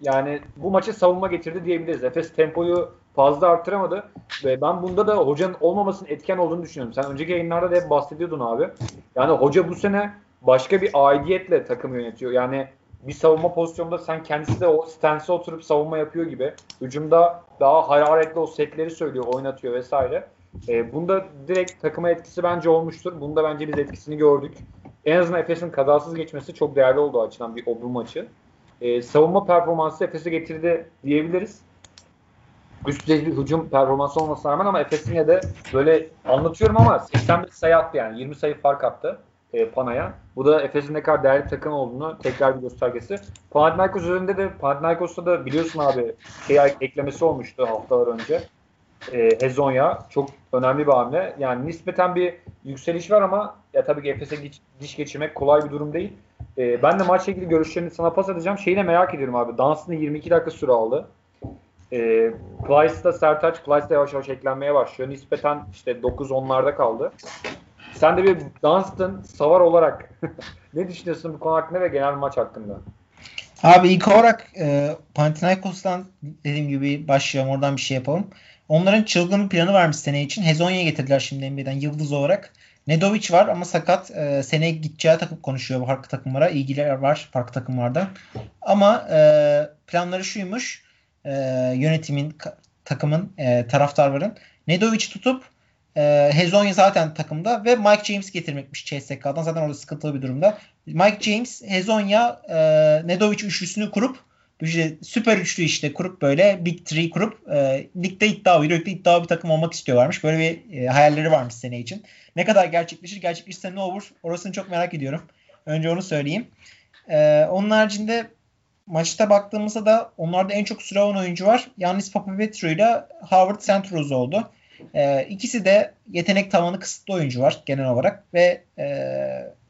yani bu maçı savunma getirdi diyebiliriz. Efes tempoyu fazla arttıramadı ve ben bunda da hocanın olmamasının etken olduğunu düşünüyorum. Sen önceki yayınlarda da hep bahsediyordun abi. Yani hoca bu sene başka bir aidiyetle takım yönetiyor. Yani bir savunma pozisyonunda sen kendisi de o stance'e oturup savunma yapıyor gibi. Hücumda daha hararetli o setleri söylüyor, oynatıyor vesaire. E, bunda direkt takıma etkisi bence olmuştur. Bunda bence biz etkisini gördük. En azından Efes'in kazasız geçmesi çok değerli oldu açıdan bir o bu maçı. E, savunma performansı Efes'e getirdi diyebiliriz. Üst düzey bir hücum performansı olmasına rağmen ama Efes yine de böyle anlatıyorum ama 81 sayı attı yani. 20 sayı fark attı e, Pana'ya. Bu da Efes'in ne kadar değerli takım olduğunu tekrar bir göstergesi. Panathinaikos üzerinde de Panathinaikos'ta da biliyorsun abi şey eklemesi olmuştu haftalar önce. E, Hezonya çok önemli bir hamle. Yani nispeten bir yükseliş var ama ya tabii ki Efes'e diş geçirmek kolay bir durum değil. E, ben de maçla ilgili görüşlerini sana pas edeceğim. Şeyi de merak ediyorum abi. Dansını 22 dakika süre aldı. E, Plyce'da Sertaç, Plyce de yavaş yavaş eklenmeye başlıyor. Nispeten işte 9-10'larda kaldı. Sen de bir Dunstan savar olarak ne düşünüyorsun bu konu hakkında ve genel maç hakkında? Abi ilk olarak e, Panathinaikos'tan dediğim gibi başlayalım. Oradan bir şey yapalım. Onların çılgın planı varmış sene için. Hezonya'ya getirdiler şimdi NBA'den yıldız olarak. Nedovic var ama sakat. E, seneye gideceği takım konuşuyor farklı takımlara. İlgiler var farklı takımlardan. Ama e, planları şuymuş. E, yönetimin, takımın, e, taraftarların Nedovic'i tutup e, Hezonya zaten takımda ve Mike James getirmekmiş CSK'dan. Zaten orada sıkıntılı bir durumda. Mike James, Hezonya, e, Nedovic üçlüsünü kurup işte süper üçlü işte kurup böyle Big Three kurup e, ligde iddia Euroleague'de iddia bir takım olmak istiyorlarmış. Böyle bir e, hayalleri varmış sene için. Ne kadar gerçekleşir? Gerçekleşirse ne olur? Orasını çok merak ediyorum. Önce onu söyleyeyim. E, onun haricinde maçta baktığımızda da onlarda en çok süre olan oyuncu var. Yannis Papavetro ile Howard Centroz oldu. E, ikisi de yetenek tavanı kısıtlı oyuncu var genel olarak ve e,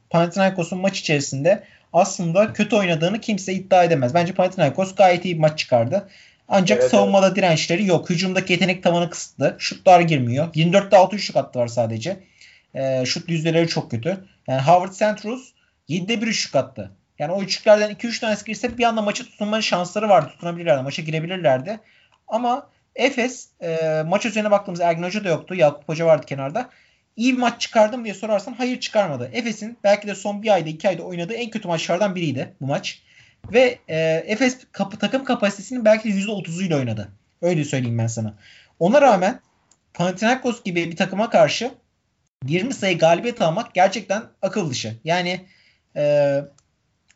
Panathinaikos'un maç içerisinde aslında kötü oynadığını kimse iddia edemez. Bence Panathinaikos gayet iyi bir maç çıkardı. Ancak evet, savunmada evet. dirençleri yok. Hücumdaki yetenek tavanı kısıtlı. Şutlar girmiyor. 24'te 6 şut attı var sadece. E, şut yüzdeleri çok kötü. Yani Howard Centrus 7'de 1 üçlük attı. Yani o üçlüklerden 2-3 tanesi girse bir anda maçı tutunma şansları vardı. Tutunabilirlerdi. Maça girebilirlerdi. Ama Efes e, maç üzerine baktığımızda Ergin Hoca da yoktu. Yakup Hoca vardı kenarda. İyi bir maç çıkardım diye sorarsan hayır çıkarmadı. Efes'in belki de son bir ayda iki ayda oynadığı en kötü maçlardan biriydi bu maç. Ve e, Efes kapı, takım kapasitesinin belki de %30'uyla oynadı. Öyle söyleyeyim ben sana. Ona rağmen Panathinaikos gibi bir takıma karşı 20 sayı galibiyet almak gerçekten akıl dışı. Yani e,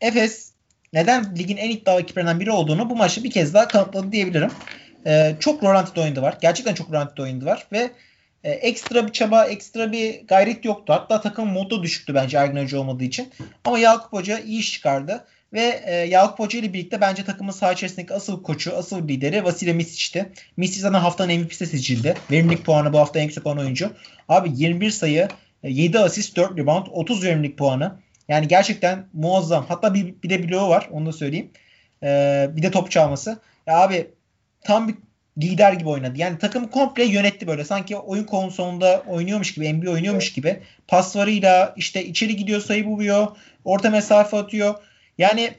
Efes neden ligin en iddialı ekiplerinden biri olduğunu bu maçta bir kez daha kanıtladı diyebilirim. E, çok rölantido oynadı var. Gerçekten çok rölantido oynadı var ve e, ekstra bir çaba, ekstra bir gayret yoktu. Hatta takım modu düşüktü bence Ergin Hoca olmadığı için. Ama Yakup Hoca iyi iş çıkardı. Ve e, Yakup Hoca ile birlikte bence takımın saha içerisindeki asıl koçu, asıl lideri Vasile Misic'ti. Misic zaten haftanın MVP'si seçildi. Verimlilik puanı bu hafta en yüksek olan oyuncu. Abi 21 sayı, 7 asist, 4 rebound, 30 verimlilik puanı. Yani gerçekten muazzam. Hatta bir, bir de bloğu var onu da söyleyeyim. Ee, bir de top çalması. Ya abi tam bir lider gibi oynadı. Yani takım komple yönetti böyle. Sanki oyun konsolunda oynuyormuş gibi, NBA oynuyormuş gibi. Paslarıyla işte içeri gidiyor, sayı buluyor, orta mesafe atıyor. Yani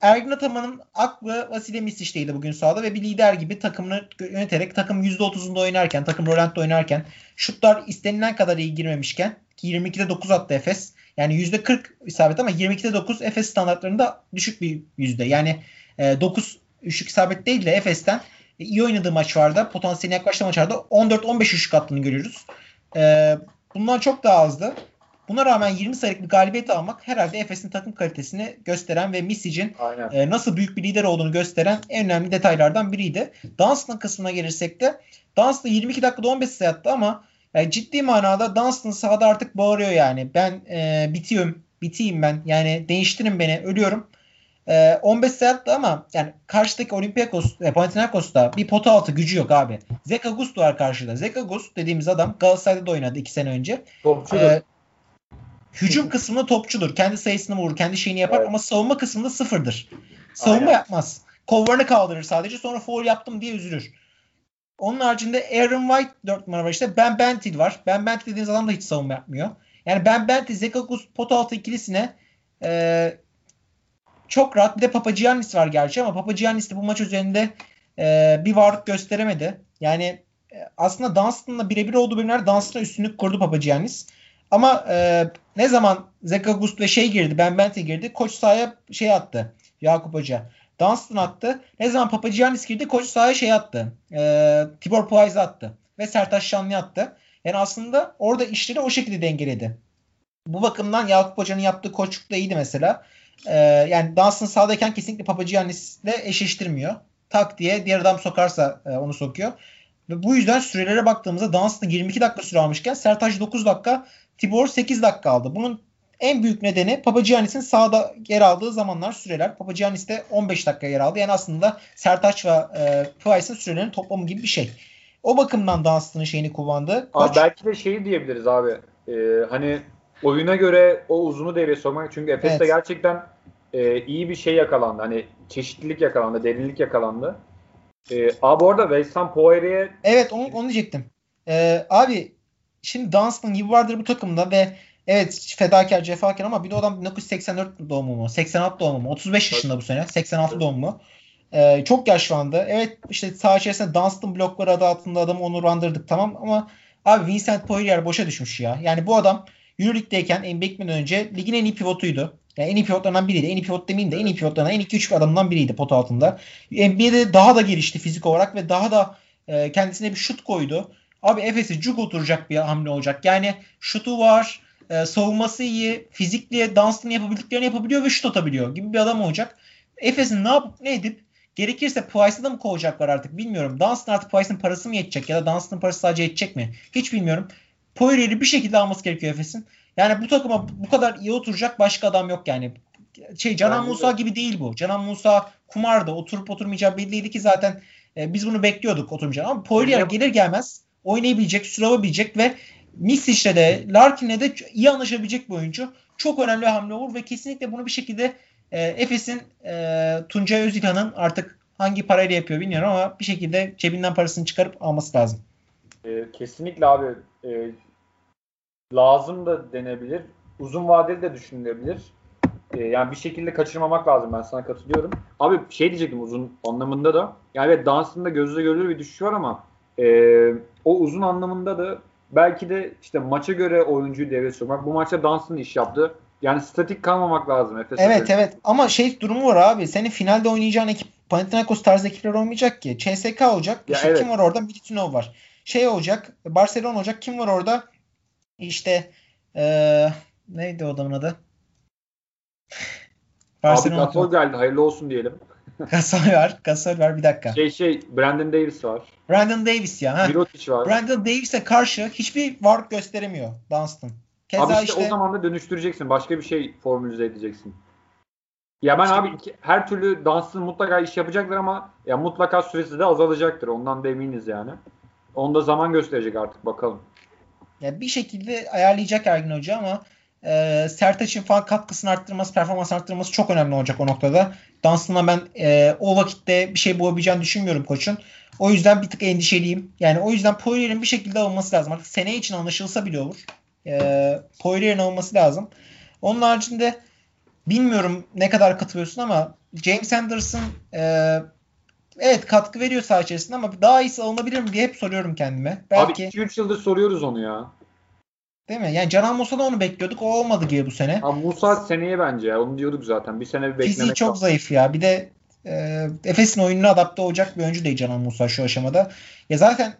Ergin Ataman'ın aklı Vasile Misic'teydi bugün sahada ve bir lider gibi takımını yöneterek takım %30'unda oynarken, takım Roland'da oynarken şutlar istenilen kadar iyi girmemişken ki 22'de 9 attı Efes. Yani %40 isabet ama 22'de 9 Efes standartlarında düşük bir yüzde. Yani e, 9 üçlük isabet değil de Efes'ten iyi oynadığı maç vardı. Potansiyeline yaklaştığı maçlarda 14-15 üçlük attığını görüyoruz. E, bundan çok daha azdı. Buna rağmen 20 sayılık bir galibiyet almak herhalde Efes'in takım kalitesini gösteren ve Misic'in e, nasıl büyük bir lider olduğunu gösteren en önemli detaylardan biriydi. Dunstan kısmına gelirsek de Dunstan 22 dakikada 15 sayı attı ama yani ciddi manada Dunstan sahada artık bağırıyor yani. Ben e, bitiyorum, biteyim ben. Yani değiştirin beni, ölüyorum. E, 15 sayı attı ama yani karşıdaki Olympiakos, e, Panathinaikos'ta bir pota altı gücü yok abi. Zek August var karşıda. Zek August dediğimiz adam Galatasaray'da da oynadı 2 sene önce. Topçudur. E, hücum kısmında topçudur. Kendi sayısını vurur, kendi şeyini yapar evet. ama savunma kısmında sıfırdır. Savunma Aynen. yapmaz. Kollarını kaldırır sadece sonra foul yaptım diye üzülür. Onun haricinde Aaron White 4 numara var işte. Ben Bentil var. Ben Bentil dediğiniz adam da hiç savunma yapmıyor. Yani Ben Bentil, Zekakus pot altı ikilisine e, çok rahat. Bir de Papagiannis var gerçi ama Papagiannis de bu maç üzerinde e, bir varlık gösteremedi. Yani e, aslında Dunstan'la birebir olduğu bölümler Dunstan'a üstünlük kurdu Papagiannis. Ama e, ne zaman Zekagust ve şey girdi, Ben Bente girdi, koç sahaya şey attı. Yakup Hoca. Dunstan attı. Ne zaman Papagiannis girdi, koç sahaya şey attı. E, Tibor Plyce attı. Ve Sertaş Şanlı attı. Yani aslında orada işleri o şekilde dengeledi. Bu bakımdan Yakup Hoca'nın yaptığı koçluk da iyiydi mesela. E, yani Dunstan sahadayken kesinlikle Papagiannis'le eşleştirmiyor. Tak diye diğer adam sokarsa e, onu sokuyor. Ve bu yüzden sürelere baktığımızda Dunstan 22 dakika süre almışken Sertaç 9 dakika Tibor 8 dakika aldı. Bunun en büyük nedeni Papagiannis'in sağda yer aldığı zamanlar süreler. Papagiannis de 15 dakika yer aldı. Yani aslında Sertaç ve e, Price'ın sürelerinin toplamı gibi bir şey. O bakımdan Dunstan'ın şeyini kullandı. Abi belki de şeyi diyebiliriz abi. Ee, hani oyuna göre o uzunu devreye sokmak. Çünkü Efes'te evet. gerçekten e, iyi bir şey yakalandı. Hani çeşitlilik yakalandı, derinlik yakalandı. E, abi bu arada Weston Poirier'e... Evet onu, onu diyecektim. E, abi şimdi Dunstan gibi vardır bu takımda ve evet fedakar cefakar ama bir de adam 1984 doğumlu mu? 86 doğumlu mu? 35 yaşında bu sene. 86 doğumlu. Ee, çok yaşlandı. Evet işte sağ içerisinde Dunstan blokları adı altında adamı onurlandırdık tamam ama abi Vincent Poirier boşa düşmüş ya. Yani bu adam Euroleague'deyken NBA gitmeden önce ligin en iyi pivotuydu. Yani en iyi pivotlarından biriydi. En iyi pivot demeyeyim de en iyi pivotlarından en iyi 2-3 adamından biriydi pot altında. NBA'de daha da gelişti fizik olarak ve daha da e, kendisine bir şut koydu. Abi Efes'i cuk oturacak bir hamle olacak. Yani şutu var, e, savunması iyi, fizikli, dansını yapabildiklerini yapabiliyor ve şut atabiliyor gibi bir adam olacak. Efes'in ne yapıp ne edip gerekirse Price'ı da mı kovacaklar artık bilmiyorum. Dunstan artık Price'ın parası mı yetecek ya da Dunstan'ın parası sadece yetecek mi? Hiç bilmiyorum. Poirier'i bir şekilde alması gerekiyor Efes'in. Yani bu takıma bu kadar iyi oturacak başka adam yok yani. Şey Canan Musa de. gibi değil bu. Canan Musa kumarda oturup oturmayacağı belliydi ki zaten e, biz bunu bekliyorduk oturmayacağını. Ama Poirier gelir gelmez oynayabilecek, süravabilecek ve Misic'le de Larkin'le de iyi anlaşabilecek bir oyuncu. Çok önemli hamle olur ve kesinlikle bunu bir şekilde e, Efes'in e, Tuncay Özilhan'ın artık hangi parayla yapıyor bilmiyorum ama bir şekilde cebinden parasını çıkarıp alması lazım. E, kesinlikle abi e, lazım da denebilir. Uzun vadeli de düşünülebilir. E, yani bir şekilde kaçırmamak lazım. Ben sana katılıyorum. Abi şey diyecektim uzun anlamında da. Yani evet dansında gözle görülür bir düşüş var ama e, o uzun anlamında da belki de işte maça göre oyuncuyu devreye sokmak. Bu maçta Dunstan iş yaptı. Yani statik kalmamak lazım Efes. Evet evet ama şey durumu var abi. Senin finalde oynayacağın ekip Panathinaikos tarzı ekipler olmayacak ki. CSK olacak. Ya işte evet. Kim var orada? Milutinov var. Şey olacak. Barcelona olacak. Kim var orada? İşte ee, neydi o adamın adı? Barcelona Abi Gasol geldi. Hayırlı olsun diyelim. Gasol var. Gasol var. Bir dakika. Şey şey Brandon Davis var. Brandon Davis ya. Ha. Mirotic var. Brandon Davis'e karşı hiçbir varlık gösteremiyor Dunstan. Keza abi işte, işte o zaman da dönüştüreceksin. Başka bir şey formülize edeceksin. Ya ben işte, abi iki, her türlü Dunstan mutlaka iş yapacaklar ama ya mutlaka süresi de azalacaktır. Ondan da eminiz yani. Onda zaman gösterecek artık bakalım. Ya bir şekilde ayarlayacak Ergin Hoca ama e, Sertaç'ın falan katkısını arttırması, performans arttırması çok önemli olacak o noktada. Dunstan'la ben e, o vakitte bir şey bulabileceğini düşünmüyorum koçun. O yüzden bir tık endişeliyim. Yani o yüzden Poirier'in bir şekilde alınması lazım. Artık sene için anlaşılsa bile olur. E, Poirier'in alınması lazım. Onun haricinde bilmiyorum ne kadar katılıyorsun ama James Anderson e, evet katkı veriyor saha içerisinde ama daha iyisi alınabilir mi diye hep soruyorum kendime. Belki... Abi 2-3 yıldır soruyoruz onu ya. Değil mi? Yani Canan Musa'da onu bekliyorduk. O olmadı gibi bu sene. Abi Musa seneye bence ya. Onu diyorduk zaten. Bir sene bir beklemek Fiziği çok zayıf ya. Bir de e, Efes'in oyununa adapte olacak bir oyuncu değil Canan Musa şu aşamada. Ya zaten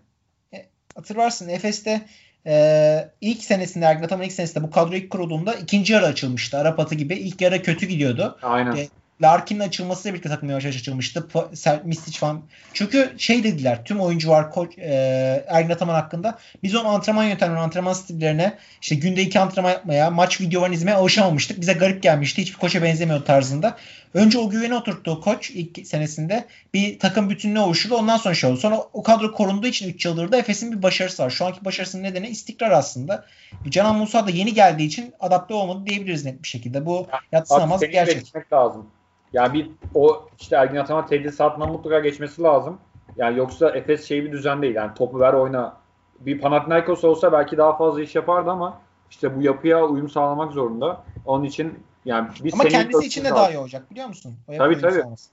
e, hatırlarsın Efes'te e, ilk senesinde Ergin Ataman ilk senesinde bu kadro ilk kurulduğunda ikinci yarı açılmıştı. Arap atı gibi. İlk yarı kötü gidiyordu. Aynen. E, Larkin'in açılmasıyla birlikte takım yavaş yavaş açılmıştı. Mistic falan. Çünkü şey dediler tüm oyuncu var koç, e, Ergin Ataman hakkında. Biz onun antrenman yöntemlerine, antrenman stillerine işte günde iki antrenman yapmaya, maç videolarını izlemeye alışamamıştık. Bize garip gelmişti. Hiçbir koça benzemiyor tarzında. Önce o güveni oturttu koç ilk senesinde. Bir takım bütünlüğü oluşturdu. Ondan sonra şey oldu. Sonra o kadro korunduğu için 3 yıldır da Efes'in bir başarısı var. Şu anki başarısının nedeni istikrar aslında. Canan Musa da yeni geldiği için adapte olmadı diyebiliriz net bir şekilde. Bu yatsınamaz gerçek. lazım. Yani bir o işte Ergin Ataman tedrisatına mutlaka geçmesi lazım. Yani yoksa Efes şey bir düzen değil. Yani topu ver oyna. Bir Panathinaikos olsa belki daha fazla iş yapardı ama işte bu yapıya uyum sağlamak zorunda. Onun için yani bir Ama kendisi için de daha iyi olacak biliyor musun? O tabii tabii. Sağlaması.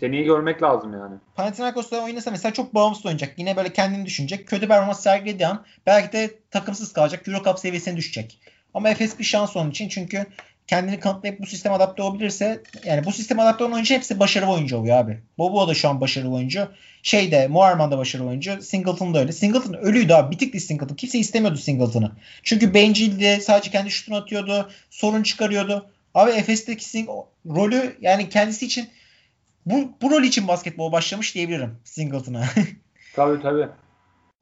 Seneyi görmek lazım yani. Panathinaikos'ta oynasa mesela çok bağımsız oynayacak. Yine böyle kendini düşünecek. Kötü performans sergilediği an belki de takımsız kalacak. Euro Cup seviyesine düşecek. Ama Efes bir şans onun için çünkü kendini kanıtlayıp bu sisteme adapte olabilirse yani bu sisteme adapte olan oyuncu hepsi başarılı oyuncu oluyor abi. Bobo da şu an başarılı oyuncu. Şey de Moerman da başarılı oyuncu. Singleton da öyle. Singleton ölüydü abi. Bitikti Singleton. Kimse istemiyordu Singleton'ı. Çünkü bencildi. Sadece kendi şutunu atıyordu. Sorun çıkarıyordu. Abi Efes'teki Sing rolü yani kendisi için bu, bu rol için basketbol başlamış diyebilirim Singleton'a. tabii tabii.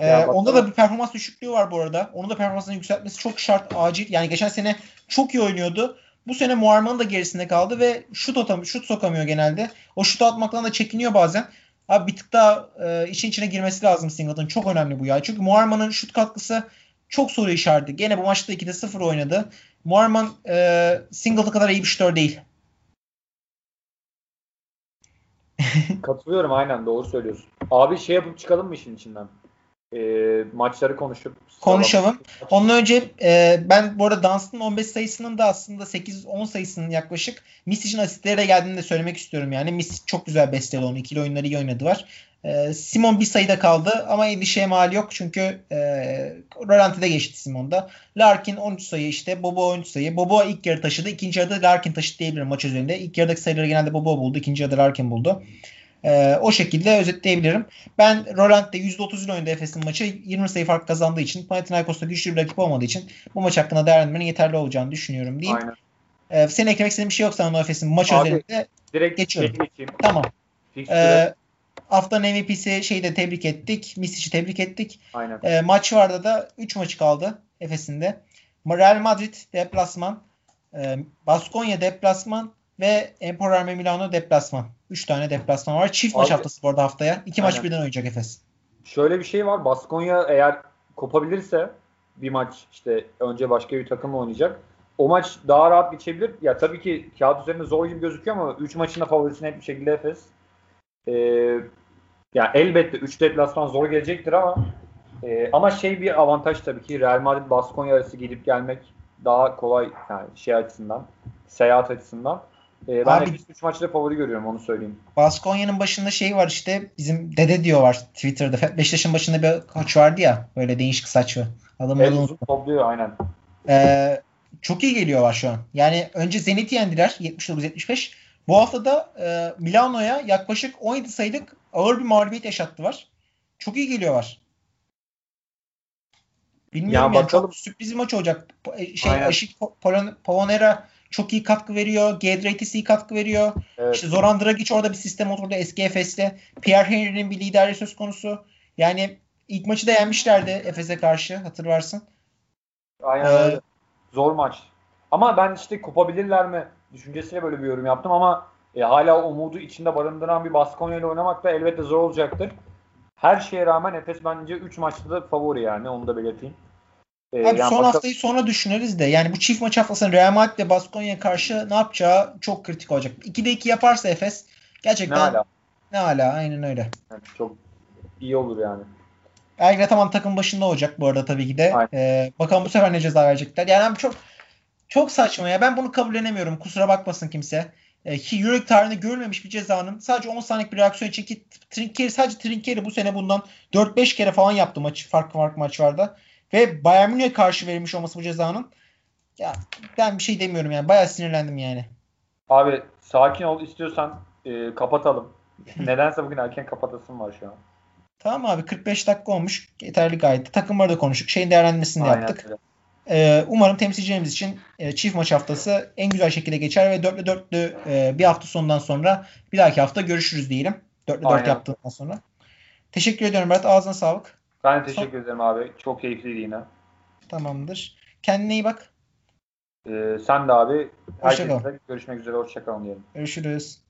Ee, onda da bir performans düşüklüğü var bu arada. Onun da performansını yükseltmesi çok şart, acil. Yani geçen sene çok iyi oynuyordu. Bu sene Muarman da gerisinde kaldı ve şut atamıyor, şut sokamıyor genelde. O şut atmaktan da çekiniyor bazen. Abi bir tık daha e, işin içine girmesi lazım Singleton. Çok önemli bu ya. Çünkü Muarman'ın şut katkısı çok soru işareti. Gene bu maçta 2'de 0 oynadı. Muarman e, Singleton kadar iyi bir şutör değil. Katılıyorum aynen doğru söylüyorsun. Abi şey yapıp çıkalım mı işin içinden? E, maçları konuşup konuşalım. Ondan önce e, ben bu arada Dunst'ın 15 sayısının da aslında 8-10 sayısının yaklaşık Misic'in asistlere geldiğini de söylemek istiyorum. Yani Misic çok güzel besteledi onu. İkili oyunları iyi oynadı var. E, Simon bir sayıda kaldı ama endişeye mal yok çünkü e, Rolanti'de geçti Simon'da. Larkin 13 sayı işte. Bobo 13 sayı. Bobo ilk yarı taşıdı. İkinci yarıda Larkin taşıdı diyebilirim maç üzerinde. İlk yarıdaki sayıları genelde Bobo buldu. İkinci yarıda Larkin buldu. E, o şekilde özetleyebilirim. Ben Roland'de %30 ile oynadı Efes'in maçı. 20 sayı fark kazandığı için Panathinaikos'ta güçlü bir rakip olmadığı için bu maç hakkında değerlendirmenin yeterli olacağını düşünüyorum diyeyim. Aynen. E, senin eklemek istediğin bir şey yoksa o Efes'in maç Abi, üzerinde direkt geçiyorum. Geçeyim. Tamam. E, haftanın MVP'si şeyi de tebrik ettik. Misic'i tebrik ettik. Aynen. E, maç vardı da 3 maçı kaldı Efes'in de. Real Madrid deplasman, e, Baskonya deplasman ve Emporer Milano deplasman. 3 tane deplasman var. Çift Abi, maç haftası bu arada haftaya. 2 maç birden oynayacak Efes. Şöyle bir şey var. Baskonya eğer kopabilirse bir maç işte önce başka bir takımla oynayacak. O maç daha rahat geçebilir. Ya tabii ki kağıt üzerinde zor gibi gözüküyor ama 3 maçın da favorisi net bir şekilde Efes. Ee, ya elbette 3 deplasman zor gelecektir ama e, ama şey bir avantaj tabii ki Real Madrid Baskonya arası gidip gelmek daha kolay yani şey açısından seyahat açısından. Ee, ben Abi, 3 maçta favori görüyorum onu söyleyeyim. Baskonya'nın başında şey var işte bizim dede diyor var Twitter'da. Beşiktaş'ın başında bir koç vardı ya böyle değişik saçlı. Adamı evet, uzun topluyor aynen. Ee, çok iyi geliyorlar şu an. Yani önce Zenit'i yendiler 79-75. Bu hafta da e, Milano'ya yaklaşık 17 sayılık ağır bir mağlubiyet yaşattılar. Çok iyi geliyorlar. Bilmiyorum ya yani çok sürpriz bir maç olacak. Şey Aynen. Aşik Pavonera çok iyi katkı veriyor. Gedraitis iyi katkı veriyor. Evet. İşte Zoran Dragic orada bir sistem oturdu eski Efes'te. Pierre Henry'nin bir liderliği söz konusu. Yani ilk maçı da yenmişlerdi Efes'e karşı hatırlarsın. Aynen ee, öyle. Zor maç. Ama ben işte kopabilirler mi düşüncesiyle böyle bir yorum yaptım ama e, hala umudu içinde barındıran bir Baskonya ile oynamak da elbette zor olacaktır. Her şeye rağmen Efes bence 3 maçta da favori yani onu da belirteyim. Ee, Abi yani son bakalım. haftayı sonra düşünürüz de yani bu çift maç haftasında Real Madrid ve Baskonya karşı ne yapacağı çok kritik olacak. 2'de 2 yaparsa Efes gerçekten ne hala. Ne hala aynen öyle. Yani çok iyi olur yani. Ergin tamam takım başında olacak bu arada tabii ki de. Ee, bakalım bu sefer ne ceza verecekler. Yani çok çok saçma ya. Ben bunu kabullenemiyorum. Kusura bakmasın kimse. Ee, ki Euroleague tarihinde görülmemiş bir cezanın sadece 10 saniyelik bir reaksiyon için ki Trinkeri sadece Trinkeri bu sene bundan 4-5 kere falan yaptı maç farklı farklı maçlarda. Ve Bayern Münih'e karşı verilmiş olması bu cezanın. Ya ben bir şey demiyorum yani. Bayağı sinirlendim yani. Abi sakin ol istiyorsan e, kapatalım. Nedense bugün erken kapatasım var şu an. Tamam abi 45 dakika olmuş. Yeterli gayet. Takımları da konuştuk. Şeyin değerlendirmesini de Aynen yaptık. öyle. Ee, umarım temsilcilerimiz için e, çift maç haftası en güzel şekilde geçer ve dörtlü dörtlü e, bir hafta sonundan sonra bir dahaki hafta görüşürüz diyelim. Dörtlü dört Aynen. yaptığından sonra. Teşekkür ediyorum Berat. Ağzına sağlık. Ben teşekkür ederim abi. Çok keyifliydi yine. Tamamdır. Kendine iyi bak. Ee, sen de abi. Hoşça kal. Görüşmek üzere. Hoşçakalın diyelim. Görüşürüz.